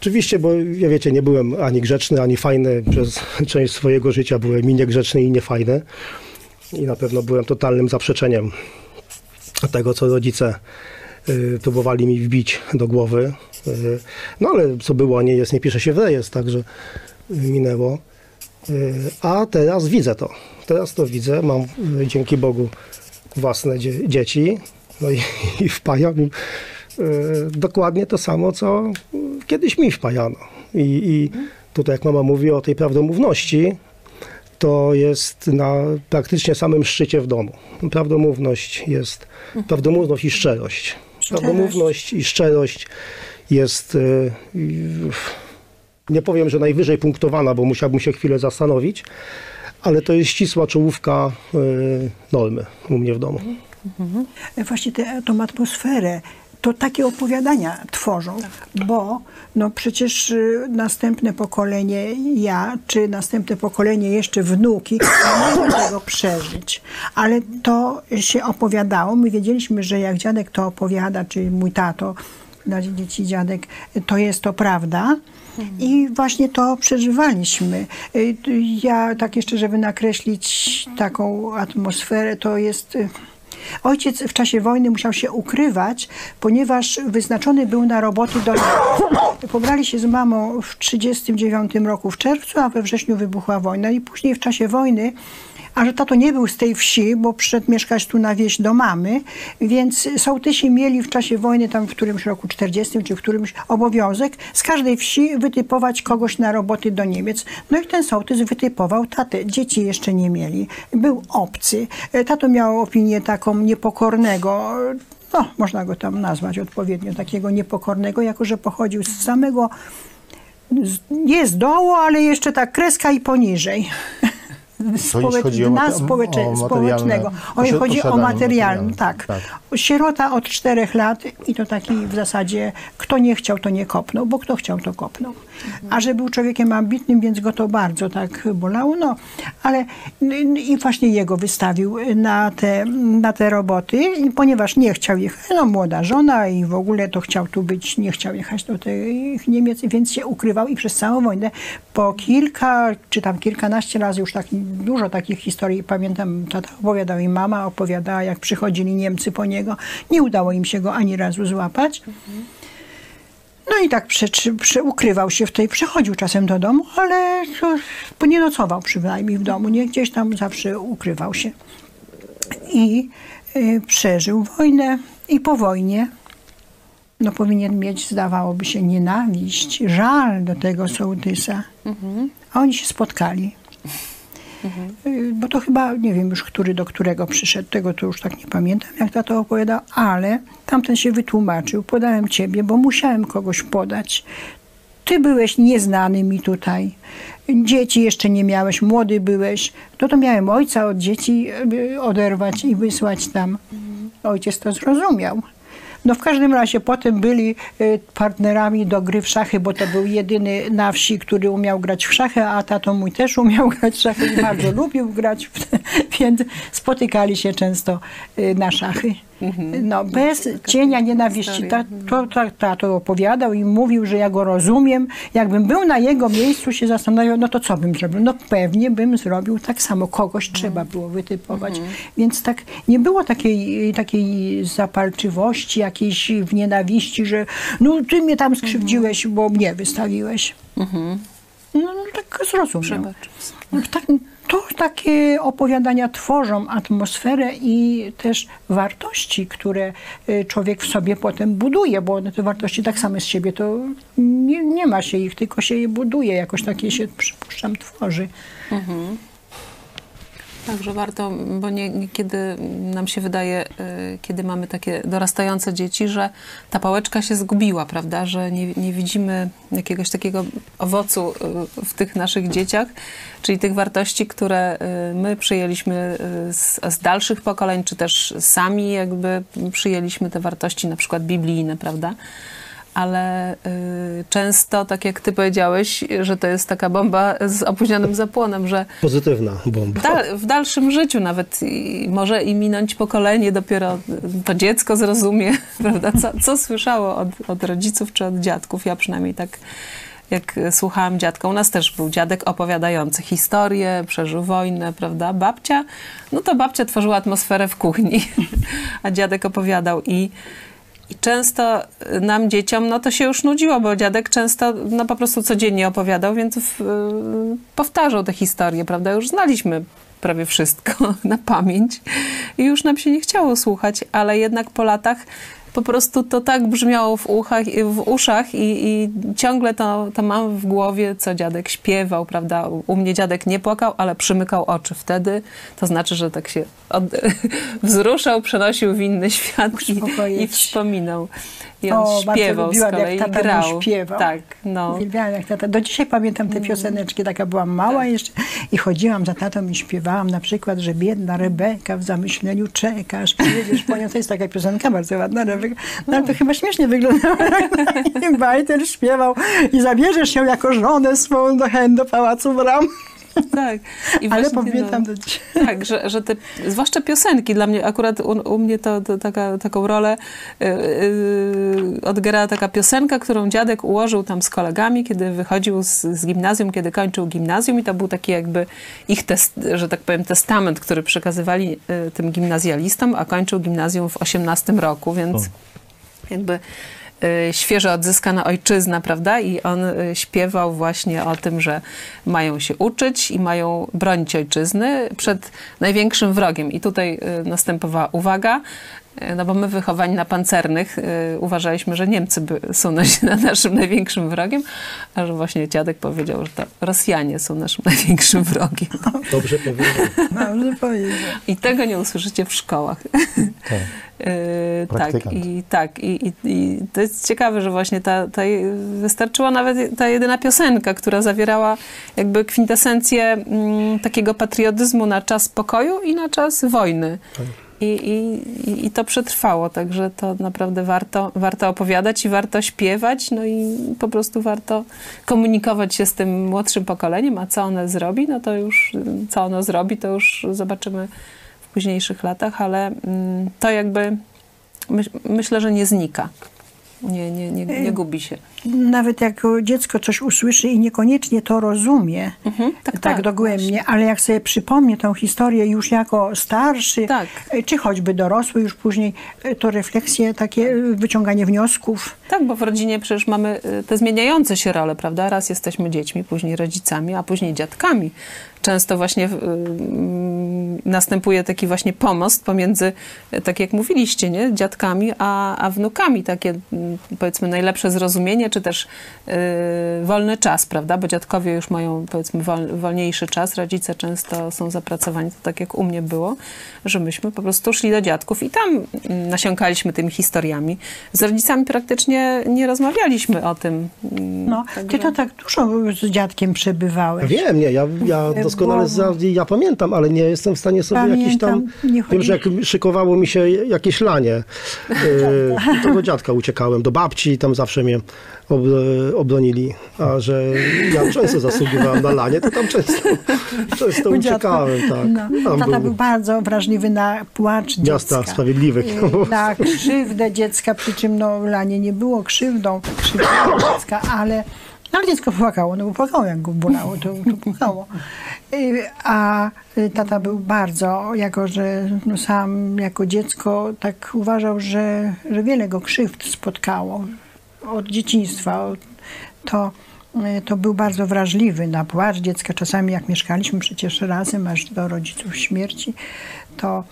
D: oczywiście, bo ja wiecie, nie byłem ani grzeczny, ani fajny. Przez część swojego życia byłem i niegrzeczny, i niefajny. I na pewno byłem totalnym zaprzeczeniem tego, co rodzice y, próbowali mi wbić do głowy. Y, no ale co było, nie jest, nie pisze się w rejestr, także minęło. Y, A teraz widzę to. Teraz to widzę. Mam dzięki Bogu własne dzie- dzieci. No i, i wpajam dokładnie to samo, co kiedyś mi wpajano. I, I tutaj jak mama mówi o tej prawdomówności, to jest na praktycznie samym szczycie w domu. Prawdomówność jest, prawdomówność i szczerość. Prawdomówność i szczerość jest, y, y, nie powiem, że najwyżej punktowana, bo musiałbym się chwilę zastanowić, ale to jest ścisła czołówka y, normy u mnie w domu.
C: Właśnie tę tą atmosferę, to takie opowiadania tworzą, bo no przecież y, następne pokolenie, ja, czy następne pokolenie jeszcze wnuki, (clears throat) nie mogą tego przeżyć. Ale to się opowiadało. My wiedzieliśmy, że jak dziadek to opowiada, czy mój tato, dzieci dziadek, to jest to prawda. I właśnie to przeżywaliśmy. Y, Ja tak jeszcze, żeby nakreślić taką atmosferę, to jest... Ojciec w czasie wojny musiał się ukrywać, ponieważ wyznaczony był na roboty do Pobrali się z mamą w 1939 roku w czerwcu, a we wrześniu wybuchła wojna. I później w czasie wojny, a że tato nie był z tej wsi, bo przyszedł mieszkać tu na wieś do mamy, więc sołtysi mieli w czasie wojny, tam w którymś roku 40 czy w którymś obowiązek, z każdej wsi wytypować kogoś na roboty do Niemiec. No i ten sołtys wytypował tatę. Dzieci jeszcze nie mieli. Był obcy. Tato miał opinię taką niepokornego, no, można go tam nazwać odpowiednio, takiego niepokornego, jako że pochodził z samego, nie z dołu, ale jeszcze tak kreska i poniżej. Społecz-
B: chodzi o
C: dna społecze-
B: o
C: społecznego. O, chodzi o
B: materialne,
C: tak.
B: tak.
C: Sierota od czterech lat i to taki w zasadzie, kto nie chciał, to nie kopnął, bo kto chciał, to kopnął. A że był człowiekiem ambitnym, więc go to bardzo tak bolało, no. Ale n- i właśnie jego wystawił na te, na te roboty, ponieważ nie chciał jechać, no młoda żona i w ogóle to chciał tu być, nie chciał jechać do tych Niemiec, więc się ukrywał i przez całą wojnę po kilka, czy tam kilkanaście razy już tak dużo takich historii pamiętam, tata opowiadał i mama opowiadała, jak przychodzili Niemcy po niego. Nie udało im się go ani razu złapać. No i tak prze, prze, ukrywał się w tej, przychodził czasem do domu, ale nie nocował przynajmniej w domu, nie gdzieś tam zawsze ukrywał się. I y, przeżył wojnę i po wojnie no powinien mieć, zdawałoby się, nienawiść, żal do tego sołtysa. A oni się spotkali. Y, Bo to chyba, nie wiem już, który do którego przyszedł, tego to już tak nie pamiętam, jak tato opowiadał, ale tamten się wytłumaczył, podałem ciebie, bo musiałem kogoś podać. Ty byłeś nieznany mi tutaj, dzieci jeszcze nie miałeś, młody byłeś, no to miałem ojca od dzieci y, oderwać i wysłać tam. Ojciec to zrozumiał. No w każdym razie potem byli y, partnerami do gry w szachy, bo to był jedyny na wsi, który umiał grać w szachy, a tato mój też umiał (laughs) grać w szachy i bardzo lubił grać, (laughs) więc spotykali się często y, na szachy. No bez cienia nienawiści. Ta, to ta, tato opowiadał i mówił, że ja go rozumiem. Jakbym był na jego miejscu, się zastanawiał, no to co bym zrobił? No pewnie bym zrobił tak samo. Kogoś trzeba było wytypować. Więc tak nie było takiej, takiej zapalczywości, jakiejś w nienawiści, że no ty mnie tam skrzywdziłeś, bo mnie wystawiłeś. No, no tak zrozumiał.
A: Przebacz.
C: No, tak, to takie opowiadania tworzą atmosferę i też wartości, które y, człowiek w sobie potem buduje, bo one te wartości tak same z siebie to nie, nie ma się ich, tylko się je buduje, jakoś takie się, przypuszczam, tworzy.
A: Także warto, bo nie, niekiedy nam się wydaje, y, kiedy mamy takie dorastające dzieci, że ta pałeczka się zgubiła, prawda? Że nie, nie widzimy jakiegoś takiego owocu y, w tych naszych dzieciach, czyli tych wartości, które y, my przyjęliśmy z, z dalszych pokoleń, czy też sami jakby przyjęliśmy te wartości, na przykład biblijne, prawda? Ale y, często, tak jak ty powiedziałeś, że to jest taka bomba z opóźnionym zapłonem, że
D: Pozytywna bomba.
A: da, w dalszym życiu nawet i, może i minąć pokolenie, dopiero to dziecko zrozumie, (laughs) prawda, co, co słyszało od, od rodziców czy od dziadków. Ja przynajmniej tak jak słuchałam dziadka, u nas też był dziadek opowiadający historię, przeżył wojnę, prawda, babcia, no to babcia tworzyła atmosferę w kuchni, (laughs) a dziadek opowiadał i i często nam, dzieciom, no to się już nudziło, bo dziadek często no po prostu codziennie opowiadał, więc w, y, powtarzał te historie, prawda? Już znaliśmy prawie wszystko (laughs) na pamięć i już nam się nie chciało słuchać, ale jednak po latach po prostu to tak brzmiało w, uchach, w uszach i, i ciągle to, to mam w głowie, co dziadek śpiewał, prawda? U mnie dziadek nie płakał, ale przymykał oczy wtedy. To znaczy, że tak się od, (laughs) wzruszał, przenosił w inny świat i, i wspominał. I on
C: o,
A: śpiewał
C: bardzo
A: z kolei
C: jak tata
A: grał.
C: śpiewał.
A: Tak, no.
C: Uwielbiałam jak tata. Do dzisiaj pamiętam te pioseneczki, taka byłam mała jeszcze i chodziłam za tatą i śpiewałam na przykład, że biedna Rebeka w zamyśleniu czekasz. (laughs) Jedziesz po nią, to jest taka piosenka bardzo ładna, Rebeka. No ale to chyba śmiesznie wyglądało. (laughs) I bajtel śpiewał i zabierzesz się jako żonę swą do hen do pałacu bram. (laughs)
A: Tak. I
C: Ale pamiętam
A: no,
C: do dzisiaj.
A: Tak, że, że te, zwłaszcza piosenki, dla mnie akurat u, u mnie to, to taka, taką rolę yy, yy, odgrała taka piosenka, którą dziadek ułożył tam z kolegami, kiedy wychodził z, z gimnazjum, kiedy kończył gimnazjum i to był taki jakby ich, test, że tak powiem, testament, który przekazywali yy, tym gimnazjalistom, a kończył gimnazjum w 18 roku, więc jakby y, świeżo odzyskana ojczyzna, prawda? I on y, śpiewał właśnie o tym, że mają się uczyć i mają bronić ojczyzny przed największym wrogiem. I tutaj y, następowała uwaga, y, no bo my wychowani na pancernych y, uważaliśmy, że Niemcy by, są nasi- (laughs) na naszym największym wrogiem, a że właśnie dziadek powiedział, że to Rosjanie są naszym (laughs) największym wrogiem.
B: Dobrze powiedział.
C: Dobrze powiedział.
A: I tego nie usłyszycie w szkołach. (laughs)
B: Tak.
A: Yy, tak, i tak. I, i, I to jest ciekawe, że właśnie ta, ta, wystarczyła nawet ta jedyna piosenka, która zawierała jakby kwintesencję mm, takiego patriotyzmu na czas pokoju i na czas wojny. I, i, i- I to przetrwało, także to naprawdę warto, warto opowiadać i warto śpiewać, no i po prostu warto komunikować się z tym młodszym pokoleniem, a co ono zrobi, no to już, co ono zrobi, to już zobaczymy w późniejszych latach, ale mm, to jakby myś, myślę, że nie znika. Nie, nie, nie, nie gubi się.
C: Nawet jak dziecko coś usłyszy i niekoniecznie to rozumie,
A: Mhm,
C: tak, tak dogłębnie, ale jak sobie przypomnie tą historię już jako starszy,
A: Tak.
C: e, czy choćby dorosły już później, e, to refleksje, takie e, wyciąganie wniosków.
A: Tak, bo w rodzinie przecież mamy te zmieniające się role, prawda? Raz jesteśmy dziećmi, później rodzicami, a później dziadkami. Często właśnie mm, następuje taki właśnie pomost pomiędzy, tak jak mówiliście, nie? dziadkami a, a wnukami. Takie mm, powiedzmy najlepsze zrozumienie, czy też y, wolny czas, prawda? Bo dziadkowie już mają powiedzmy wol, wolniejszy czas, rodzice często są zapracowani, to tak jak u mnie było, że myśmy po prostu szli do dziadków i tam mm, nasiąkaliśmy tymi historiami. Z rodzicami praktycznie nie rozmawialiśmy o tym.
C: No,
A: także-
C: ty to tak dużo z dziadkiem przebywałeś.
D: Wiem, nie, ja, ja (laughs) doskonale ja pamiętam, ale nie jestem w stanie sobie jakiś tam...
C: Pamiętam, nie
D: Wiem, że jak szykowało mi się jakieś lanie, yy, to do dziadka uciekałem, do babci, tam zawsze mnie ob, obronili, a że ja często zasługiwałem na lanie, to tam często, często
C: U dziadka.
D: uciekałem, tak.
C: No, tata
D: był
C: był bardzo wrażliwy na płacz
D: miasta
C: dziecka.
D: sprawiedliwych.
C: Y, Na krzywdę dziecka, przy czym no, lanie nie było krzywdą, krzywdą dziecka, ale, no, ale dziecko płakało, no bo płakało jak go bolało, to, to płakało. A tata był bardzo, jako że no, sam jako dziecko tak uważał, że, że wiele go krzywd spotkało od dzieciństwa. To, to był bardzo wrażliwy na płacz dziecka. Czasami jak mieszkaliśmy przecież razem, aż do rodziców śmierci, to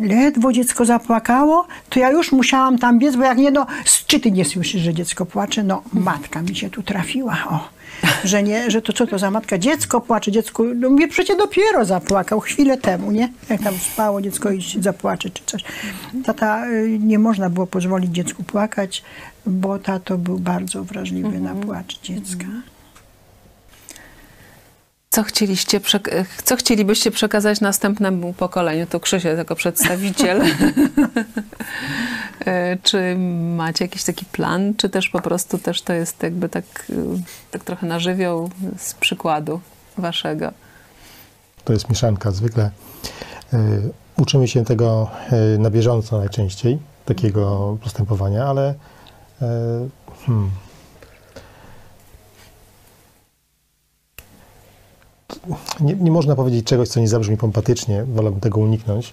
C: ledwo dziecko zapłakało, to ja już musiałam tam biec, bo jak nie, no, czy ty nie słyszysz, że dziecko płacze? No, matka mi się tu trafiła, o. Że nie, że to co to za matka? Dziecko płacze, dziecko, no mówię, przecież dopiero zapłakał chwilę temu, nie? Jak tam spało dziecko i zapłacze czy coś. Tata, y, nie można było pozwolić dziecku płakać, bo tato był bardzo wrażliwy na płacz dziecka.
A: Co, chcieliście, co chcielibyście przekazać następnemu pokoleniu? To Krzysiek jako przedstawiciel. (laughs) E, czy macie jakiś taki plan, czy też po prostu też to jest jakby tak, y, tak trochę na żywioł z przykładu waszego?
B: To jest mieszanka zwykle. y, Uczymy się tego na bieżąco najczęściej, takiego postępowania, ale hmm, nie, nie można powiedzieć czegoś, co nie zabrzmi pompatycznie, wolałbym tego uniknąć,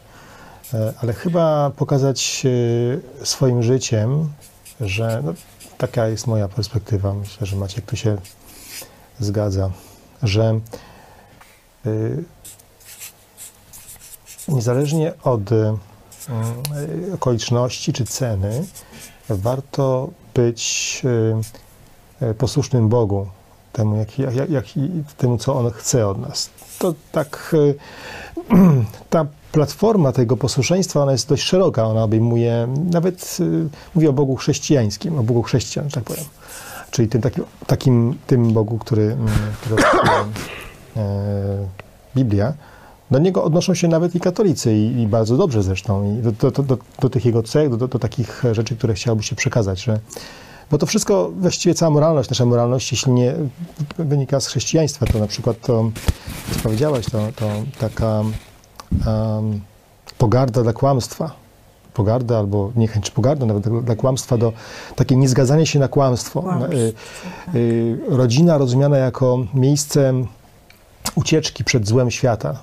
B: y, ale chyba pokazać y, swoim życiem, że no, taka jest moja perspektywa. Myślę, że Maciek tu się zgadza, że y, niezależnie od okoliczności czy ceny, warto być posłusznym Bogu, temu, jak, jak, jak, temu, co On chce od nas. To tak, y, (clears throat) ta platforma tego posłuszeństwa, ona jest dość szeroka, ona obejmuje, nawet mówię o Bogu chrześcijańskim, o Bogu chrześcijan, tak powiem. Czyli tym takim, takim tym Bogu, który, mm, który e, Biblia, do niego odnoszą się nawet i katolicy i, i bardzo dobrze zresztą, i do, do, do, do tych jego cech, do, takich rzeczy, które chciałby się przekazać, że bo to wszystko, właściwie cała moralność, nasza moralność, jeśli nie wynika z chrześcijaństwa, to na przykład to, co powiedziałaś, to, to taka um, pogarda dla kłamstwa, pogarda albo niechęć pogarda nawet dla, dla kłamstwa, do takie niezgadzanie się na kłamstwo. kłamstwo y, y, rodzina rozumiana jako miejsce ucieczki przed złem świata,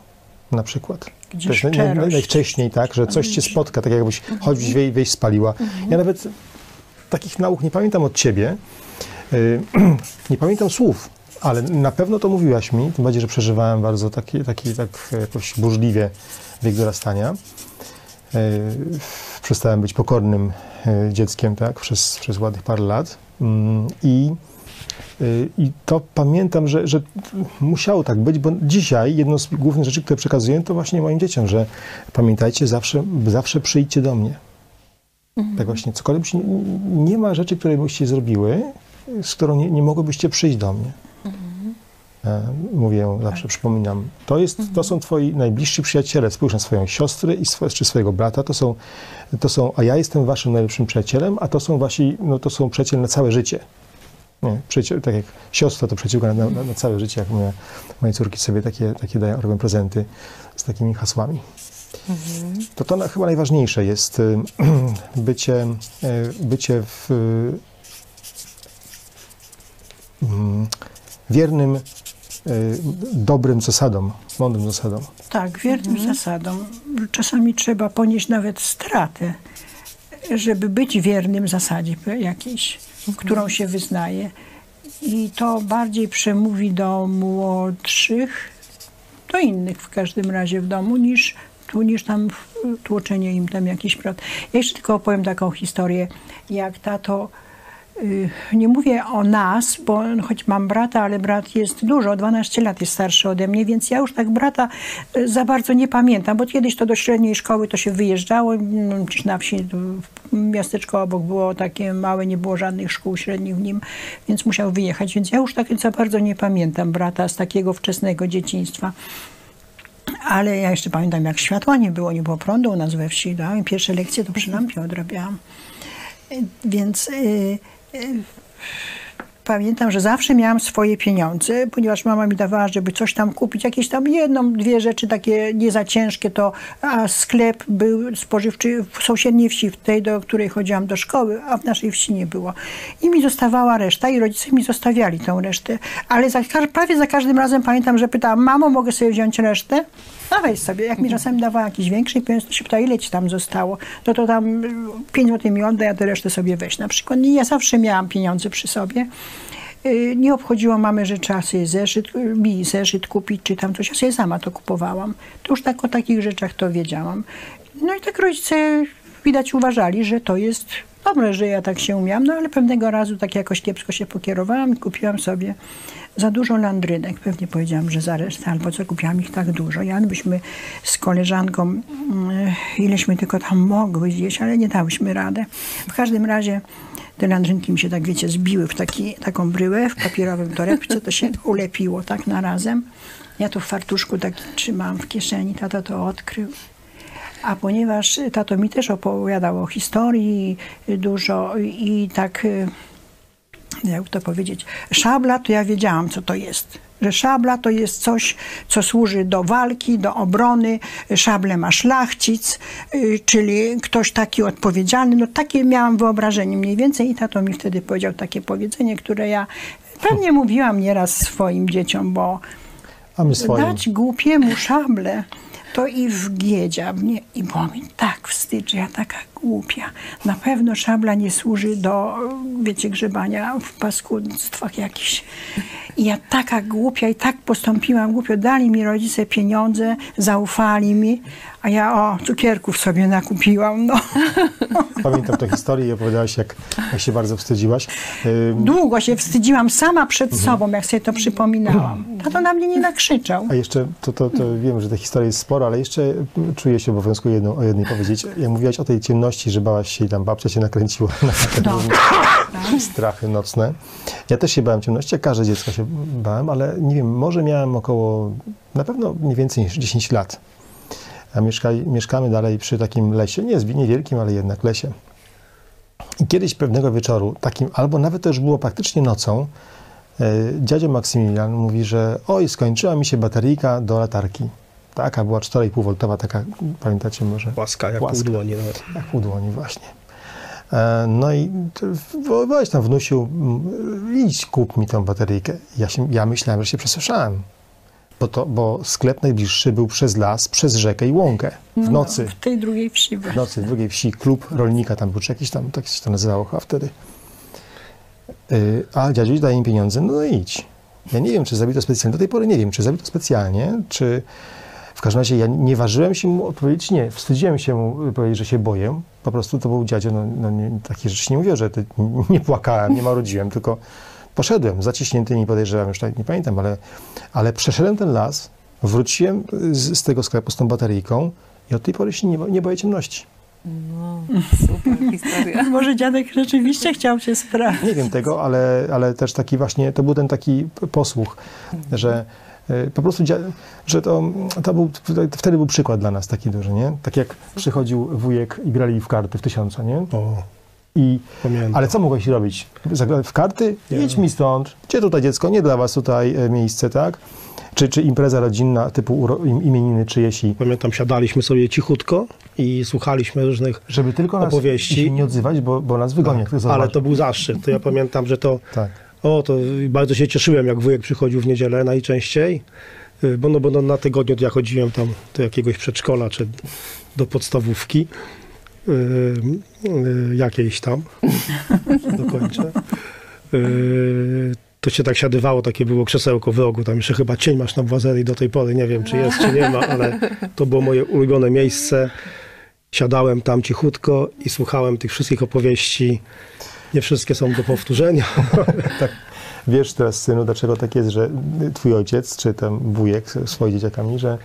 B: na przykład.
C: Gdzie to jest naj,
B: najwcześniej, tak, że coś cię spotka, tak jakbyś mhm. choć wieś, wieś spaliła. Mhm. Ja nawet takich nauk nie pamiętam od ciebie, yy, (clears throat) nie pamiętam słów, ale na pewno to mówiłaś mi, tym bardziej, że przeżywałem bardzo taki, taki tak jakoś burzliwie wiek dorastania. Yy, przestałem być pokornym yy, dzieckiem, tak, przez, przez ładnych parę lat. Mm, I Y, I to pamiętam, że, że musiało tak być, bo dzisiaj jedną z głównych rzeczy, które przekazuję, to właśnie moim dzieciom, że pamiętajcie, zawsze, zawsze przyjdźcie do mnie. Mhm. Tak właśnie, cokolwiek nie ma rzeczy, które byście zrobiły, z którą nie, nie mogłybyście przyjść do mnie. Mhm. E, mówię, zawsze tak. przypominam. To, jest, to mhm. są twoi najbliżsi przyjaciele. Spójrz na swoją siostrę i swoje, czy swojego brata. To są, to są, a ja jestem waszym najlepszym przyjacielem, a to są wasi, no to są przyjaciele na całe życie. Nie, przyjaciół, tak jak siostra to przyjaciółka na, na, na, całe życie, jak moje, moje córki sobie takie, takie dają, robią prezenty z takimi hasłami. Mhm. To to chyba najważniejsze jest y, (clears throat) bycie, y, bycie w, y, wiernym, dobrym zasadom, mądrym zasadom.
C: Tak, wiernym mhm. zasadom. Czasami trzeba ponieść nawet stratę, żeby być wiernym zasadzie jakiejś którą się wyznaje. I to bardziej przemówi do młodszych, do innych w każdym razie w domu, niż tu, niż tam tłoczenie im tam jakiś prawd. Ja jeszcze tylko opowiem taką historię, jak tato Y, nie mówię o nas, bo choć mam brata, ale brat jest dużo, 12 lat jest starszy ode mnie, więc ja już tak brata y, za bardzo nie pamiętam, bo kiedyś to do średniej szkoły to się wyjeżdżało, gdzieś na wsi, miasteczko obok było takie małe, nie było żadnych szkół średnich w nim, więc musiał wyjechać, więc ja już tak za bardzo nie pamiętam brata z takiego wczesnego dzieciństwa. Ale ja jeszcze pamiętam, jak światła nie było, nie było prądu u nas we wsi. Tak? Pierwsze lekcje to przy lampie odrabiałam. Więc... Yy, pamiętam, że zawsze miałam swoje pieniądze, ponieważ mama mi dawała, żeby coś tam kupić, jakieś tam jedną, dwie rzeczy takie nie za ciężkie, to a sklep był spożywczy w sąsiedniej wsi, w tej, do której chodziłam do szkoły, a w naszej wsi nie było. I mi zostawała reszta i rodzice mi zostawiali tą resztę. Ale za, prawie za każdym razem pamiętam, że pytałam, mamo, mogę sobie wziąć resztę? Dawaj sobie. Jak mi czasami dawała jakiś większy pieniądz, to się pyta, ile ci tam zostało? No to tam 5 zł mi oddaj, a tę resztę sobie weź na przykład. Ja zawsze miałam pieniądze przy sobie. Y, nie obchodziło mamy, że trzeba sobie zeszyt, mi zeszyt kupić, czy tam coś. Ja sobie sama to kupowałam. To już tak o takich rzeczach to wiedziałam. No i tak rodzice widać uważali, że to jest dobre, że ja tak się umiałam, no ale pewnego razu tak jakoś kiepsko się pokierowałam i kupiłam sobie za dużo landrynek. Pewnie powiedziałam, że za resztę, albo co kupiłam ich tak dużo. Ja byśmy z koleżanką, mm, ileśmy tylko tam mogły zjeść, ale nie dałyśmy radę. W każdym razie te landrynki mi się tak, wiecie, zbiły w taki, taką bryłę w papierowym torebce, to się (laughs) ulepiło tak na razem. Ja to w fartuszku tak trzymałam w kieszeni, tato to odkrył. A ponieważ tato mi też opowiadał o historii dużo i tak y, jak to powiedzieć, szabla, to ja wiedziałam, co to jest. Że szabla to jest coś, co służy do walki, do obrony. Szable ma szlachcic, y, czyli ktoś taki odpowiedzialny. No takie miałam wyobrażenie mniej więcej i tato mi wtedy powiedział takie powiedzenie, które ja pewnie mówiłam nieraz swoim dzieciom, bo dać głupiemu szable to i wgiedział mnie i było mi tak wstyd, że ja taka głupia. Na pewno szabla nie służy do, wiecie, grzebania w paskudstwach jakichś. I ja taka głupia i tak postąpiłam głupio. Dali mi rodzice pieniądze, zaufali mi, a ja o, cukierków sobie nakupiłam. No. (laughs)
B: Pamiętam tę historię i opowiadałaś, jak, jak się bardzo wstydziłaś.
C: Długo się wstydziłam sama przed sobą, jak sobie to przypominałam. Tato na mnie nie nakrzyczał.
B: A jeszcze, to, to, to wiem, że ta historia jest spora, ale jeszcze czuję się obowiązku jedną, o jednej powiedzieć. Jak mówiłaś o tej ciemności, że bałaś się i tam babcia się nakręciła (laughs) na
C: No.
B: strachy nocne. Ja też się bałem ciemności, jak każde dziecko się bałem, ale nie wiem, może miałem około, na pewno nie więcej niż 10 lat. A mieszka, mieszkamy dalej przy takim lesie, nie jest niewielkim, ale jednak lesie. I kiedyś pewnego wieczoru, takim, albo nawet to już było praktycznie nocą, e, dziadzio Maksymilian mówi, że oj, skończyła mi się bateryjka do latarki. Taka była 4,5V, taka, pamiętacie może?
D: Łaska, jak
B: Łaska.
D: pół dłoni nawet.
B: Jak u dłoni właśnie. E, No i weź tam wnusiu, m, idź kup mi tą bateryjkę. Ja, się, ja myślałem, że się przesłyszałem. Bo, to, bo sklep najbliższy był przez las, przez rzekę i łąkę. W nocy.
C: W tej drugiej wsi.
B: W nocy, w drugiej wsi, klub rolnika tam był, czy jakiś tam, tak się to nazywało chyba wtedy. Yy, a dziadziuś daje im pieniądze, no idź. Ja nie wiem, czy zrobił to specjalnie, do tej pory nie wiem, czy zrobił to specjalnie, czy w każdym razie ja nie ważyłem się mu odpowiedzieć nie. Wstydziłem się mu powiedzieć, że się boję. Po prostu to był dziadzio, no, no nie, takie rzeczy nie mówię, że to, nie płakałem, nie marudziłem, tylko poszedłem zaciśniętymi, podejrzewam, już tak nie pamiętam, ale, ale przeszedłem ten las, wróciłem z, z tego sklepu z tą bateryjką i od tej pory się nie, nie boję ciemności.
A: No, super (laughs) historia. (laughs)
C: Może dziadek rzeczywiście chciał cię sprawdzić.
B: Nie wiem tego, ale, ale też taki właśnie, to był ten taki posłuch, że y, po prostu, że to, to był, wtedy był przykład dla nas taki duży, nie? Tak jak przychodził wujek i grali w karty w tysiąca, nie?
D: O,
B: I,
D: pamiętam.
B: ale co mogłeś robić? Zagrać w karty?
D: Nie.
B: Idź mi stąd. Gdzie tutaj dziecko? Nie dla was tutaj e, miejsce, tak? Czy, czy impreza rodzinna typu imieniny czyjeś i
D: Pamiętam, siadaliśmy sobie cichutko i słuchaliśmy różnych
B: żeby tylko nas
D: Opowieści.
B: się nie odzywać, bo, bo nas wygonią. ktoś
D: Ale to był zaszczyt. To ja pamiętam, że to,
B: Tak.
D: O, to bardzo się cieszyłem, jak wujek przychodził w niedzielę najczęściej, y, bo, no, bo no, na tygodniu ja chodziłem tam do jakiegoś przedszkola, czy do podstawówki, y, y, jakiejś tam, (laughs) dokończę. Y, to się tak siadywało, takie było krzesełko w rogu, tam jeszcze chyba cień masz na błazerii do tej pory, nie wiem, czy jest, czy nie ma, ale to było moje ulubione miejsce. Siadałem tam cichutko i słuchałem tych wszystkich opowieści. Nie wszystkie są do powtórzenia. (laughs)
B: Wiesz teraz, synu, dlaczego tak jest, że twój ojciec, czy tam wujek z swoimi dzieciakami, że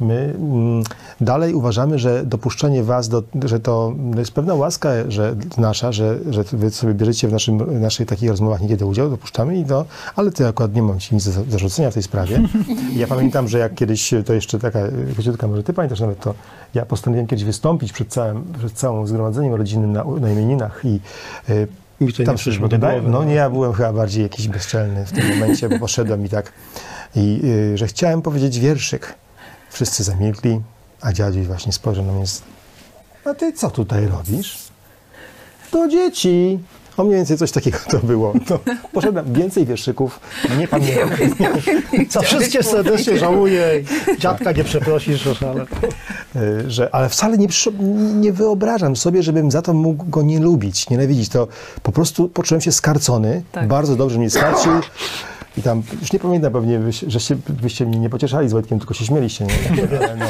B: my mm, dalej uważamy, że dopuszczenie was, do, że to jest pewna łaska że nasza, że, że wy sobie bierzecie w naszym, naszych takich rozmowach niekiedy udział, dopuszczamy i to, ale ty akurat nie mam ci nic do za- zarzucenia w tej sprawie. (laughs) Ja pamiętam, że jak kiedyś, to jeszcze taka króciutka, może ty pamiętasz nawet to, ja postanowiłem kiedyś wystąpić przed całym, przed całym zgromadzeniem rodzinnym na, na imieninach i y,
D: Mi to nie przyszło do głowy.
B: No nie, ja byłem chyba bardziej jakiś bezczelny w tym momencie, bo poszedłem i tak, i y, że chciałem powiedzieć wierszyk. Wszyscy zamilkli, a dziadziuś właśnie spojrzał na mnie z... A ty co tutaj robisz? Do dzieci. O mniej więcej coś takiego to było. No, poszedłem więcej wierszyków, nie pamiętam.
D: Za wszystkie serdecznie żałuję. Dziadka nie przeprosisz, ale...
B: Y, że, ale wcale nie, nie wyobrażam sobie, żebym za to mógł go nie lubić, nienawidzić. To po prostu poczułem się skarcony,
A: Tak.
B: bardzo dobrze mnie skarcił. I tam, już nie pamiętam pewnie, byś, żeście, byście mnie nie pocieszali z Wojtkiem, tylko się śmieliście. Nie? Ale, no,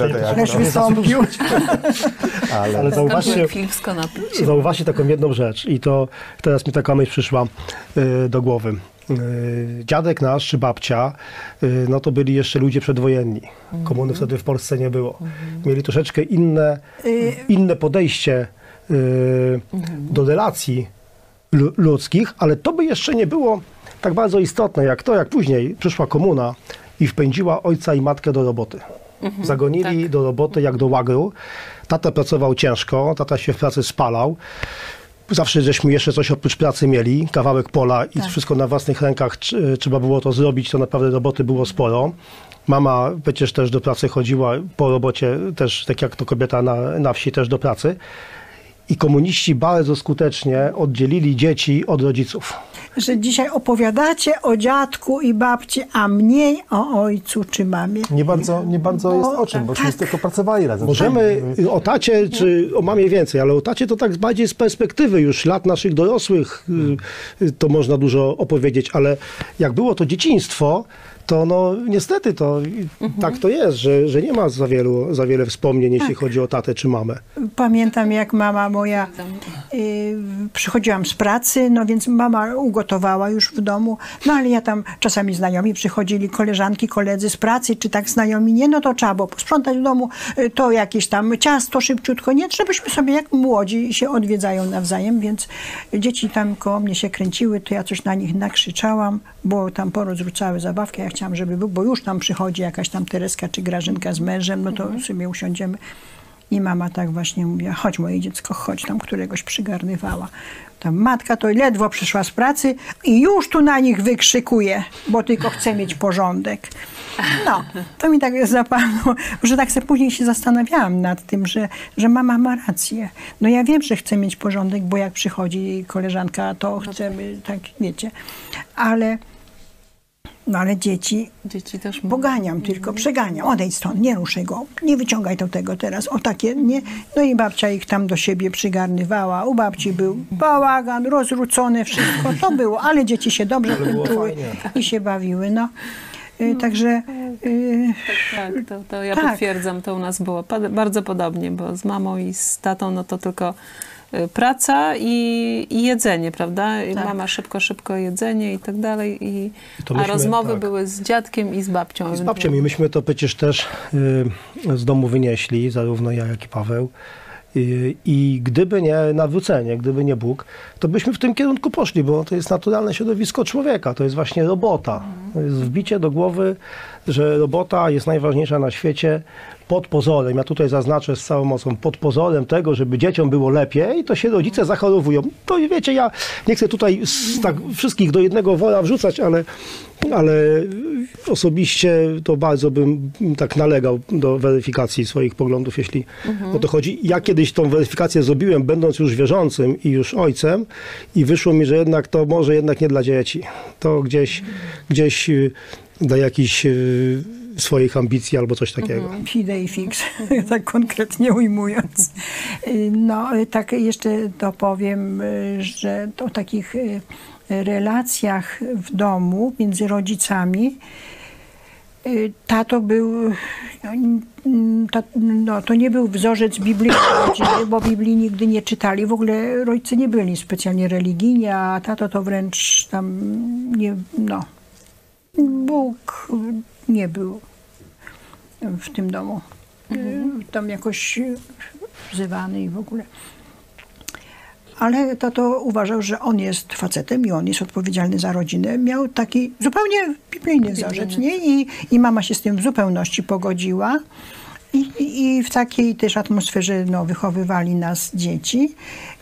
B: no, jak-
C: Też wystąpił.
B: ale,
D: Ale zauważcie, zauważcie taką jedną rzecz i to teraz mi taka myśl przyszła y, do głowy. Y, dziadek nasz czy babcia, y, no to byli jeszcze ludzie przedwojenni. Komuny wtedy w Polsce nie było. Mieli troszeczkę inne, inne podejście y, do relacji lu- ludzkich, ale to by jeszcze nie było tak bardzo istotne jak to, jak później przyszła komuna i wpędziła ojca i matkę do roboty. Zagonili do roboty jak do łagru. Tata pracował ciężko, tata się w pracy spalał. Zawsze żeśmy jeszcze coś oprócz pracy mieli, kawałek pola i
A: Tak.
D: wszystko na własnych rękach tr- trzeba było to zrobić, to naprawdę roboty było sporo. Mama przecież też do pracy chodziła po robocie, też tak jak to kobieta na, na wsi też do pracy. I komuniści bardzo skutecznie oddzielili dzieci od rodziców.
C: że dzisiaj opowiadacie o dziadku i babci, a mniej o ojcu czy mamie.
B: Nie bardzo, nie bardzo jest
C: Bo-
B: o czym, bośmy
C: tak.
B: tylko pracowali razem.
D: Możemy
B: Tak.
D: o tacie czy o mamie więcej, ale o tacie to tak bardziej z perspektywy już lat naszych dorosłych y, y, to można dużo opowiedzieć, ale jak było to dzieciństwo, to no niestety to tak to jest, że, że nie ma za, wielu, za wiele wspomnień, jeśli chodzi o tatę czy mamę.
C: Pamiętam, jak mama moja y, przychodziłam z pracy, no więc mama ugotowała już w domu, no ale ja tam czasami znajomi przychodzili, koleżanki, koledzy z pracy, czy tak znajomi, nie, no to trzeba było posprzątać w domu, y, to jakieś tam ciasto szybciutko, nie, żebyśmy sobie jak młodzi się odwiedzają nawzajem, więc dzieci tam koło mnie się kręciły, to ja coś na nich nakrzyczałam, bo tam porozrzucały zabawki, ja chciałam, żeby był, bo już tam przychodzi jakaś tam Tereska czy Grażynka z mężem, no to sobie usiądziemy. I mama tak właśnie mówiła, chodź moje dziecko, chodź, tam któregoś przygarnywała. Tam matka to ledwo przyszła z pracy i już tu na nich wykrzykuje, bo tylko chce mieć porządek. No, to mi tak zapadło, że tak sobie później się zastanawiałam nad tym, że, że mama ma rację. No ja wiem, że chcę mieć porządek, bo jak przychodzi koleżanka, to chcemy, tak wiecie. Ale, no ale dzieci
A: Dzieci też
C: Poganiam tylko, przeganiam. Odejdź stąd, nie ruszaj go, nie wyciągaj to tego teraz. O takie, nie. No i babcia ich tam do siebie przygarnywała. U babci był bałagan, rozrzucone wszystko. To było, ale dzieci się dobrze były i się bawiły. No. Y, Także y,
A: Tak, to, to ja
C: Tak.
A: potwierdzam, to u nas było bardzo podobnie, bo z mamą i z tatą no to tylko praca i, i jedzenie, prawda? I
C: Tak.
A: Mama szybko, szybko jedzenie i tak dalej. I,
D: To
A: a
D: myśmy,
A: rozmowy
D: tak.
A: były z dziadkiem i z babcią.
D: Z babcią i myśmy to przecież też y, z domu wynieśli, zarówno ja, jak i Paweł. Y, I gdyby nie nawrócenie, gdyby nie Bóg, to byśmy w tym kierunku poszli, bo to jest naturalne środowisko człowieka, to jest właśnie robota. To jest wbicie do głowy, że robota jest najważniejsza na świecie pod pozorem, ja tutaj zaznaczę z całą mocą, pod pozorem tego, żeby dzieciom było lepiej, to się rodzice zachorowują. To wiecie, ja nie chcę tutaj tak wszystkich do jednego wora wrzucać, ale, ale osobiście to bardzo bym tak nalegał do weryfikacji swoich poglądów, jeśli o to chodzi. Ja kiedyś tą weryfikację zrobiłem, będąc już wierzącym i już ojcem i wyszło mi, że jednak to może jednak nie dla dzieci. To gdzieś, gdzieś y, dla jakichś y, swoich ambicji albo coś takiego.
C: fidei fix, (laughs) tak konkretnie ujmując. No, tak jeszcze dopowiem, że o takich y, relacjach w domu między rodzicami y, tato był, ta- no, to nie był wzorzec biblijny, (coughs) bo Biblii nigdy nie czytali. W ogóle rodzice nie byli specjalnie religijni, a tato to wręcz tam nie, no, Bóg nie był w tym domu. Y, Tam jakoś wzywany i w ogóle. Ale tato uważał, że on jest facetem i on jest odpowiedzialny za rodzinę. Miał taki zupełnie biblijny wzorzec, nie? I, I mama się z tym w zupełności pogodziła. I, i- w takiej też atmosferze no, wychowywali nas dzieci.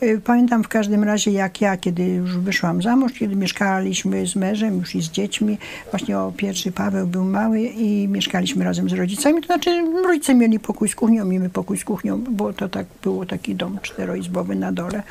C: Y, Pamiętam w każdym razie, jak ja, kiedy już wyszłam za mąż, kiedy mieszkaliśmy z mężem, już i z dziećmi, właśnie o pierwszy Paweł był mały i mieszkaliśmy razem z rodzicami, to znaczy rodzice mieli pokój z kuchnią, mieli pokój z kuchnią, bo to tak było taki dom czteroizbowy na dole.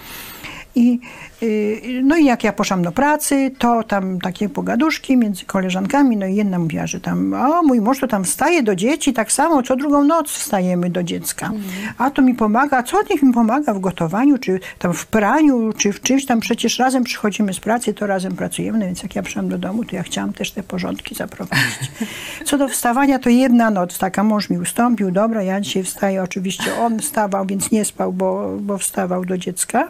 C: I, y, no i jak ja poszłam do pracy, to tam takie pogaduszki między koleżankami, no i jedna mówiła, że tam, o mój mąż to tam wstaje do dzieci, tak samo co drugą noc wstajemy do dziecka. A to mi pomaga, co niech mi pomaga w gotowaniu, czy tam w praniu, czy w czymś tam, przecież razem przychodzimy z pracy, to razem pracujemy, no więc jak ja przyszłam do domu, to ja chciałam też te porządki zaprowadzić. (laughs) Co do wstawania, to jedna noc, taka mąż mi ustąpił, dobra, ja dzisiaj wstaję, oczywiście on wstawał, więc nie spał, bo, bo wstawał do dziecka.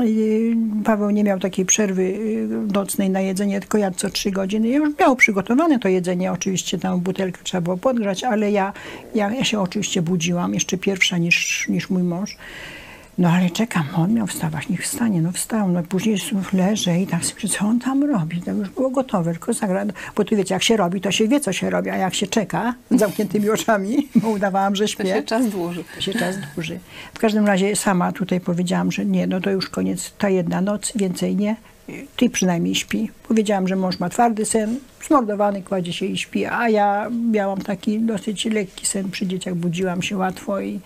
C: Yy, Paweł nie miał takiej przerwy yy, nocnej na jedzenie, tylko jadł co trzy godziny. Ja już miał przygotowane to jedzenie, oczywiście tam butelkę trzeba było podgrzać, ale ja, ja, ja się oczywiście budziłam, jeszcze pierwsza niż, niż mój mąż. No ale czekam, on miał wstawać, niech wstanie, no wstał, no później leżę i tak sobie, co on tam robi, to już było gotowe, tylko zagra, bo tu wiecie, jak się robi, to się wie, co się robi, a jak się czeka z zamkniętymi oczami, (laughs) bo udawałam, że
A: To
C: śpię
A: się czas dłuży.
C: się czas dłuży. W każdym razie sama tutaj powiedziałam, że nie, no to już koniec, ta jedna noc, więcej nie. Ty przynajmniej śpi. Powiedziałam, że mąż ma twardy sen, zmordowany, kładzie się i śpi, a ja miałam taki dosyć lekki sen przy dzieciach, budziłam się łatwo i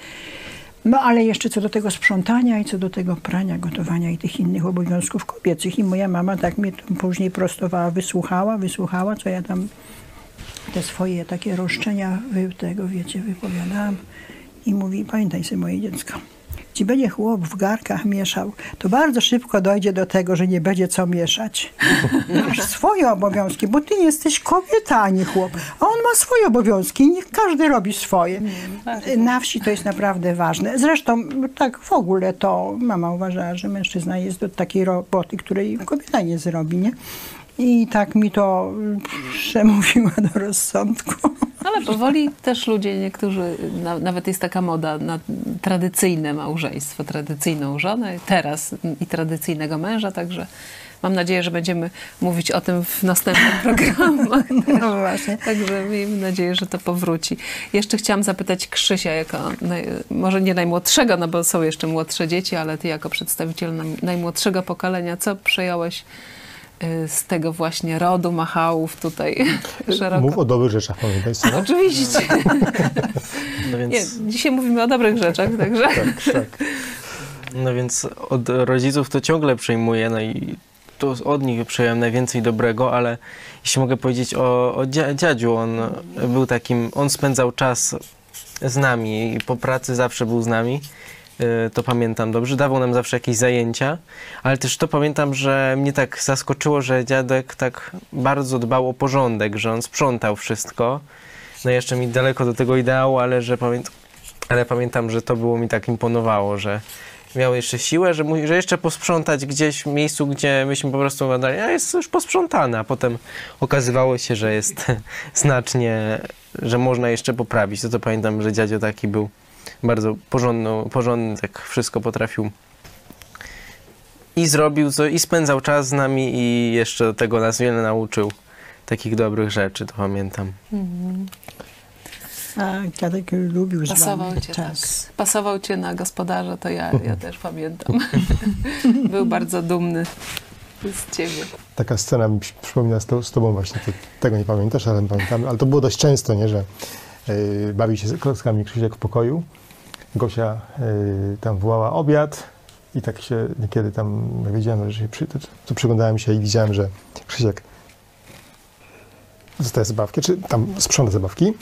C: No ale jeszcze co do tego sprzątania i co do tego prania, gotowania i tych innych obowiązków kobiecych. I moja mama tak mnie później prostowała, wysłuchała, wysłuchała, co ja tam te swoje takie roszczenia tego, wiecie, wypowiadałam. I mówi, pamiętaj sobie moje dziecko, ci będzie chłop w garkach mieszał, to bardzo szybko dojdzie do tego, że nie będzie co mieszać. (laughs) Masz swoje obowiązki, bo ty jesteś kobieta, a nie chłop. A on ma swoje obowiązki, niech każdy robi swoje. Na wsi to jest naprawdę ważne. Zresztą tak w ogóle to mama uważała, że mężczyzna jest do takiej roboty, której kobieta nie zrobi, nie? I tak mi to przemówiła do rozsądku.
A: Ale powoli też ludzie, niektórzy, na, nawet jest taka moda na tradycyjne małżeństwo, tradycyjną żonę teraz i tradycyjnego męża, także mam nadzieję, że będziemy mówić o tym w następnych (laughs) programach.
C: No właśnie.
A: Także miejmy nadzieję, że to powróci. Jeszcze chciałam zapytać Krzysia, jako naj, może nie najmłodszego, no bo są jeszcze młodsze dzieci, ale ty jako przedstawiciel najmłodszego pokolenia, co przejąłeś y, z tego właśnie rodu Machałów tutaj (laughs) szeroko?
B: Mów o dobrych rzeczach, pamiętaj sobie.
A: Oczywiście.
E: No (laughs) więc,
A: Nie, dzisiaj mówimy o dobrych rzeczach, także.
B: Tak, tak.
E: no więc od rodziców to ciągle przejmuję, no i to od nich przejąłem najwięcej dobrego, ale jeśli mogę powiedzieć o, o dzia- dziadziu, on był takim, on spędzał czas z nami i po pracy zawsze był z nami. Y, To pamiętam dobrze. Dawał nam zawsze jakieś zajęcia, ale też to pamiętam, że mnie tak zaskoczyło, że dziadek tak bardzo dbał o porządek, że on sprzątał wszystko. No jeszcze mi daleko do tego ideału, ale że pamiętam, ale pamiętam, że to było mi tak imponowało, że miał jeszcze siłę, że, mu, że jeszcze posprzątać gdzieś w miejscu, gdzie myśmy po prostu gadali, a jest już posprzątane, a potem okazywało się, że jest (laughs) znacznie, że można jeszcze poprawić. To to pamiętam, że dziadzio taki był bardzo porządny, porządny tak wszystko potrafił i zrobił, co, i spędzał czas z nami i jeszcze do tego nas wiele nauczył takich dobrych rzeczy, to pamiętam.
C: A dziadek lubił z
A: Pasował cię,
C: czas.
A: tak. Pasował cię na gospodarza, to ja, ja (laughs) też pamiętam. (laughs) Był bardzo dumny z ciebie.
B: Taka scena mi przypomina z, to, z tobą właśnie, ty tego nie pamiętasz, ale pamiętam, ale to było dość często, nie, że yy, bawił się z klockami Krzysiek w pokoju, Gosia yy, tam wołała obiad i tak się niekiedy tam, wiedziałem, że się przy, to, to przyglądałem się i widziałem, że Krzysiek zostaje zabawki, czy tam sprząta zabawki,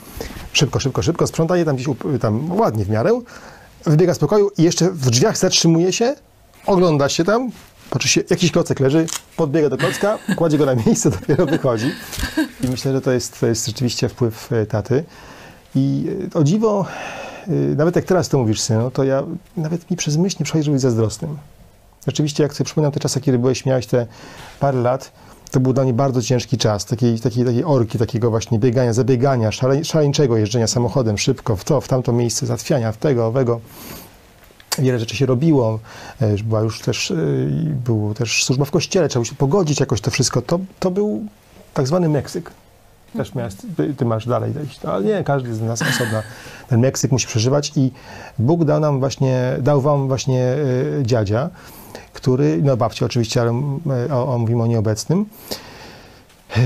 B: szybko, szybko, szybko, sprząta je tam gdzieś tam ładnie w miarę, wybiega z pokoju i jeszcze w drzwiach zatrzymuje się, ogląda się tam, patrzy się, jakiś klocek leży, podbiega do klocka, kładzie go na miejsce, (laughs) dopiero wychodzi. I myślę, że to jest, to jest rzeczywiście wpływ e, taty. I e, o dziwo, nawet jak teraz to mówisz, synu, to ja, nawet mi przez myśl nie przechodzi, żeby być zazdrosnym. Rzeczywiście, jak sobie przypominam te czasy, kiedy byłeś, miałeś te parę lat, to był dla mnie bardzo ciężki czas, takiej, takiej, takiej orki, takiego właśnie biegania, zabiegania, szale, szaleńczego jeżdżenia samochodem szybko w to, w tamto miejsce, zatwiania, w tego, owego. Wiele rzeczy się robiło, e, była już też, e, było też służba w kościele, trzeba było się pogodzić jakoś to wszystko. To, to był tak zwany Meksyk. Też miałeś, ty, ty masz dalej iść, ale nie, każdy z nas osobna ten Meksyk musi przeżywać i Bóg dał nam właśnie, dał wam właśnie e, dziadzia, który, no babci oczywiście, ale e, o, o, mówimy o nieobecnym. E,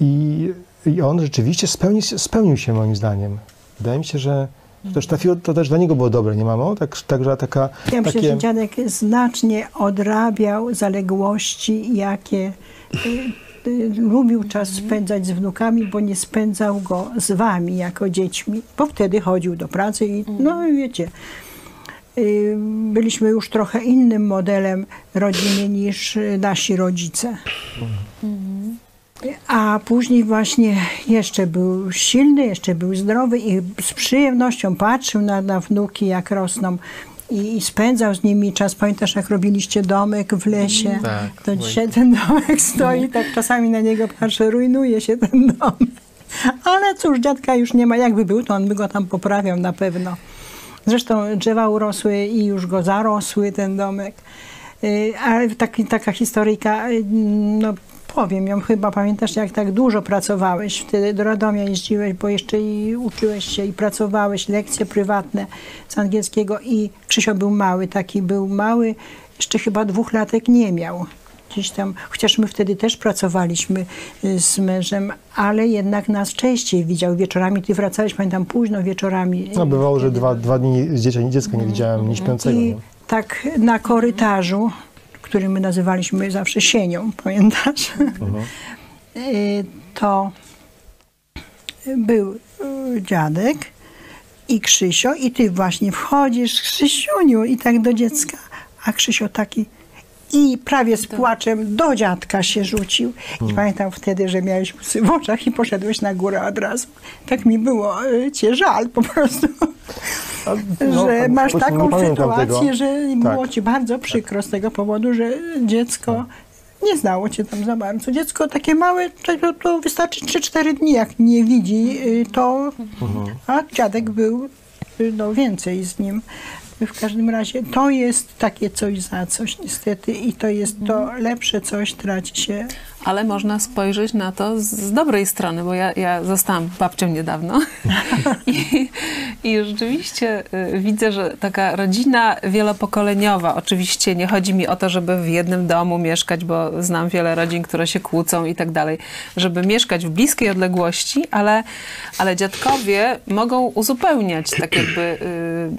B: I, I on rzeczywiście spełni, spełnił się moim zdaniem. Wydaje mi się, że to też, trafiło, to też dla niego było dobre, nie mamo? Tak, także taka,
C: Ja myślę,
B: takie...
C: że dziadek znacznie odrabiał zaległości, jakie y, y, lubił czas spędzać z wnukami, bo nie spędzał go z wami jako dziećmi, bo wtedy chodził do pracy i no wiecie, y, byliśmy już trochę innym modelem rodziny niż y, nasi rodzice. A później właśnie jeszcze był silny, jeszcze był zdrowy i z przyjemnością patrzył na, na wnuki, jak rosną. I, spędzał z nimi czas. Pamiętasz, jak robiliście domek w lesie?
E: Tak,
C: To dzisiaj ten domek stoi, tak czasami na niego patrzę, rujnuje się ten domek. Ale cóż, dziadka już nie ma. Jakby był, to on by go tam poprawiał na pewno. Zresztą drzewa urosły i już go zarosły, ten domek. Y, Ale taki, taka historyjka, y, no powiem ją chyba, pamiętasz jak tak dużo pracowałeś, wtedy do Radomia jeździłeś, bo jeszcze i uczyłeś się i pracowałeś, lekcje prywatne z angielskiego i Krzysio był mały, taki był mały, jeszcze chyba dwóch latek nie miał. gdzieś tam, chociaż my wtedy też pracowaliśmy y, z mężem, ale jednak nas częściej widział wieczorami. Ty wracałeś, pamiętam, późno wieczorami.
B: No bywało, że dwa, dwa dni z dziecka, nie widziałem, nie śpiącego.
C: I tak na korytarzu, który my nazywaliśmy zawsze sienią, pamiętasz? (laughs) Y, to był y, dziadek i Krzysio i ty właśnie wchodzisz, Krzysiuniu, i tak do dziecka, a Krzysio taki i prawie z płaczem do dziadka się rzucił. I pamiętam wtedy, że miałeś łzy w oczach i poszedłeś na górę od razu. Tak mi było y, cię żal po prostu,
B: no,
C: że masz taką sytuację,
B: tego.
C: że
B: Tak.
C: było ci bardzo przykro z tego powodu, że dziecko nie znało cię tam za bardzo. Dziecko takie małe, to, to wystarczy 3-4 dni, jak nie widzi, y, to...
B: Mhm.
C: A dziadek był y, no, więcej z nim. W każdym razie to jest takie coś za coś niestety i to jest to lepsze coś traci się.
A: Ale można spojrzeć na to z, z dobrej strony, bo ja, ja zostałam babcią niedawno. (laughs) I, i rzeczywiście y, widzę, że taka rodzina wielopokoleniowa, oczywiście nie chodzi mi o to, żeby w jednym domu mieszkać, bo znam wiele rodzin, które się kłócą i tak dalej, żeby mieszkać w bliskiej odległości, ale, ale dziadkowie mogą uzupełniać tak jakby, y,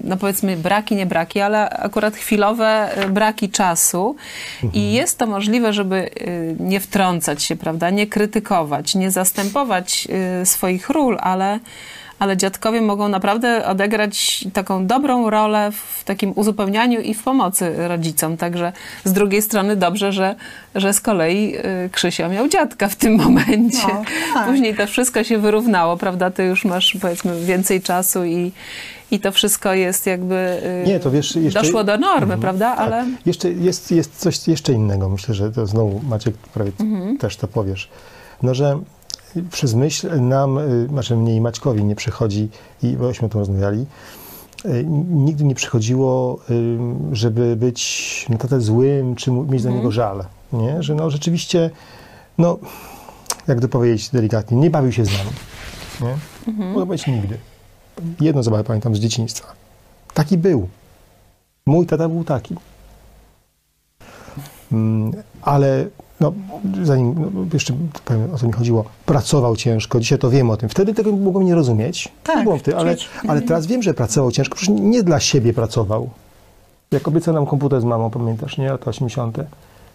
A: no powiedzmy braki, nie braki, ale akurat chwilowe y, braki czasu. I jest to możliwe, żeby nie wtrącać się, prawda, nie krytykować, nie zastępować y, swoich ról, ale, ale dziadkowie mogą naprawdę odegrać taką dobrą rolę w takim uzupełnianiu i w pomocy rodzicom. Także z drugiej strony dobrze, że, że z kolei y, Krzysio miał dziadka w tym momencie.
C: No, tak.
A: Później to wszystko się wyrównało, prawda? Ty już masz powiedzmy więcej czasu i, i to wszystko jest jakby y,
B: Nie, to wiesz, jeszcze-
A: doszło do normy,
B: Mhm.
A: prawda? Ale
B: Tak. Jeszcze jest, jest coś jeszcze innego. Myślę, że to znowu Maciek prawie też to powiesz. No, że przez myśl nam, y, znaczy mnie i Maćkowi nie przychodzi, i bośmy o tym rozmawiali, y, nigdy nie przychodziło, y, żeby być na tatę złym, czy mieć do niego żal. Nie? Że no rzeczywiście, no, jak to powiedzieć delikatnie, nie bawił się z nami. Nie? Mogę powiedzieć nigdy. Jedno zabawę pamiętam z dzieciństwa. Taki był. Mój tata był taki. Mm, ale no, zanim no, jeszcze powiem, o co mi chodziło, pracował ciężko, dzisiaj to wiem o tym. Wtedy tego mogłem nie rozumieć.
C: Tak,
B: nie tym, ale, ale teraz wiem, że pracował ciężko. Przecież nie dla siebie pracował. Jak obiecał nam komputer z mamą, pamiętasz, nie? Lata 80.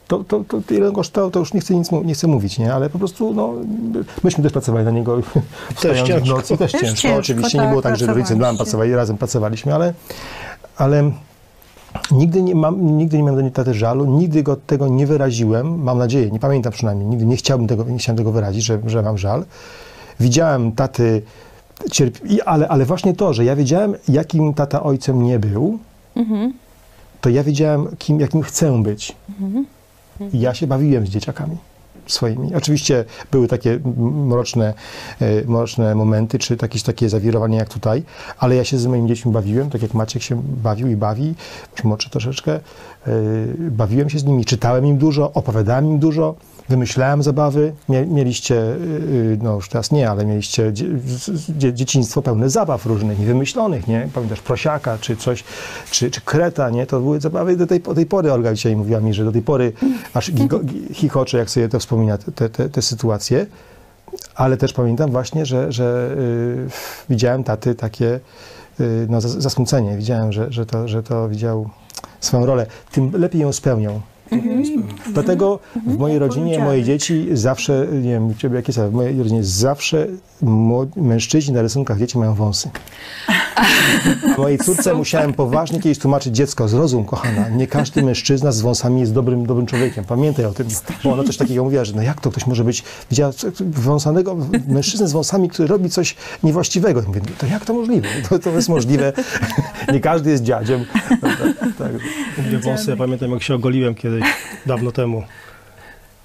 B: To, to, to, to ile kosztowało, to już nie chcę nic mu- nie chcę mówić, nie? Ale po prostu, no, myśmy też pracowali na niego. (laughs) wstając w
D: ciężko.
B: nocy, też
C: Też
B: ciężko,
C: ciężko,
B: oczywiście. nie
C: tak,
B: było tak, że rodzice dla
C: pracowaliście.
B: pracowali, razem pracowaliśmy, ale, ale Nigdy nie, mam, nigdy nie miałem do niej taty żalu, nigdy go tego nie wyraziłem, mam nadzieję, nie pamiętam przynajmniej, nigdy nie chciałbym tego, nie chciałem tego wyrazić, że, że mam żal. Widziałem taty, cierp... i- ale, ale właśnie to, że ja wiedziałem, jakim tata ojcem nie był, to ja wiedziałem, kim, jakim chcę być. I ja się bawiłem z dzieciakami swoimi. Oczywiście były takie mroczne, e, mroczne momenty, czy jakieś takie zawirowania jak tutaj, ale ja się z moimi dziećmi bawiłem, tak jak Maciek się bawił i bawi, młodszy troszeczkę. E, Bawiłem się z nimi, czytałem im dużo, opowiadałem im dużo, wymyślałem zabawy. Mie- Mieliście, e, e, no już teraz nie, ale mieliście dzie- dzieciństwo pełne zabaw różnych, niewymyślonych, nie? Pamiętasz prosiaka, czy coś, czy, czy kreta, nie? To były zabawy do tej, do tej pory, Olga dzisiaj mówiła mi, że do tej pory aż chichocze, jak sobie to wspomina, te, te, te sytuacje. Ale też pamiętam właśnie, że, że y, widziałem taty takie y, no, zas- zasmucenie. Widziałem, że, że, to, że to widział swoją rolę. Tym lepiej ją spełniał. Dlatego w mojej rodzinie, moje dzieci zawsze, nie wiem, ciebie jakie są, w mojej rodzinie zawsze mężczyźni na rysunkach dzieci mają wąsy. Mojej córce musiałem poważnie kiedyś tłumaczyć dziecko, zrozum, kochana, nie każdy mężczyzna z wąsami jest dobrym, dobrym człowiekiem. Pamiętaj o tym. Bo ona coś takiego mówiła, że no jak to ktoś może być, widziała wąsanego mężczyznę z wąsami, który robi coś niewłaściwego. Mówię, no to jak to możliwe? To, to jest możliwe. (laughs) Nie każdy jest dziadziem. Tak,
D: Dwie wąsy, ja pamiętam jak się ogoliłem kiedyś, dawno temu.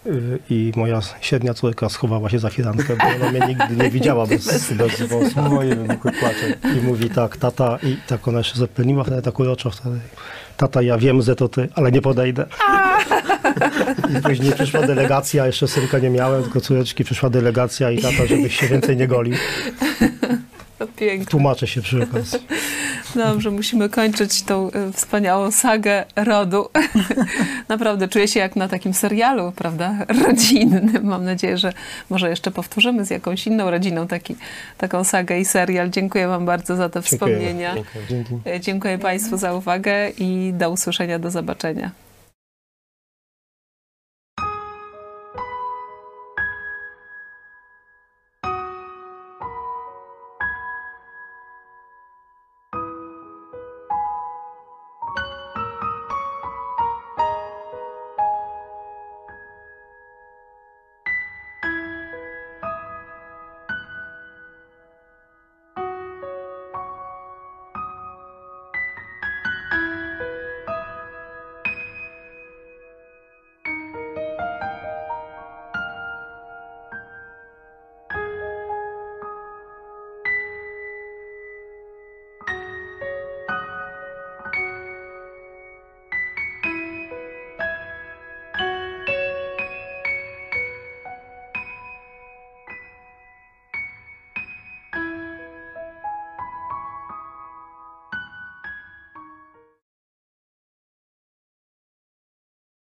D: Y, I moja średnia córka schowała się za firankę, bo ona mnie nigdy nie widziała bez, bez wąsów.
B: moje płacze.
D: I mówi tak, tata, i tak ona jeszcze zapleniła wtedy tak uroczo wtedy. Tata, ja wiem, że to ty, ale nie podejdę. I później przyszła delegacja, jeszcze synka nie miałem, tylko córeczki, przyszła delegacja i tata, żebyś się więcej nie golił. (laughs)
A: piękne.
D: Tłumaczę się przy okazji.
A: Dobrze, musimy kończyć tą y, wspaniałą sagę rodu. (laughs) Naprawdę czuję się jak na takim serialu, prawda, rodzinnym. Mam nadzieję, że może jeszcze powtórzymy z jakąś inną rodziną taki, taką sagę i serial. Dziękuję Wam bardzo za te
B: Dziękujemy.
A: wspomnienia.
B: Dzięki.
A: Y, Dziękuję Państwu za uwagę i do usłyszenia, do zobaczenia.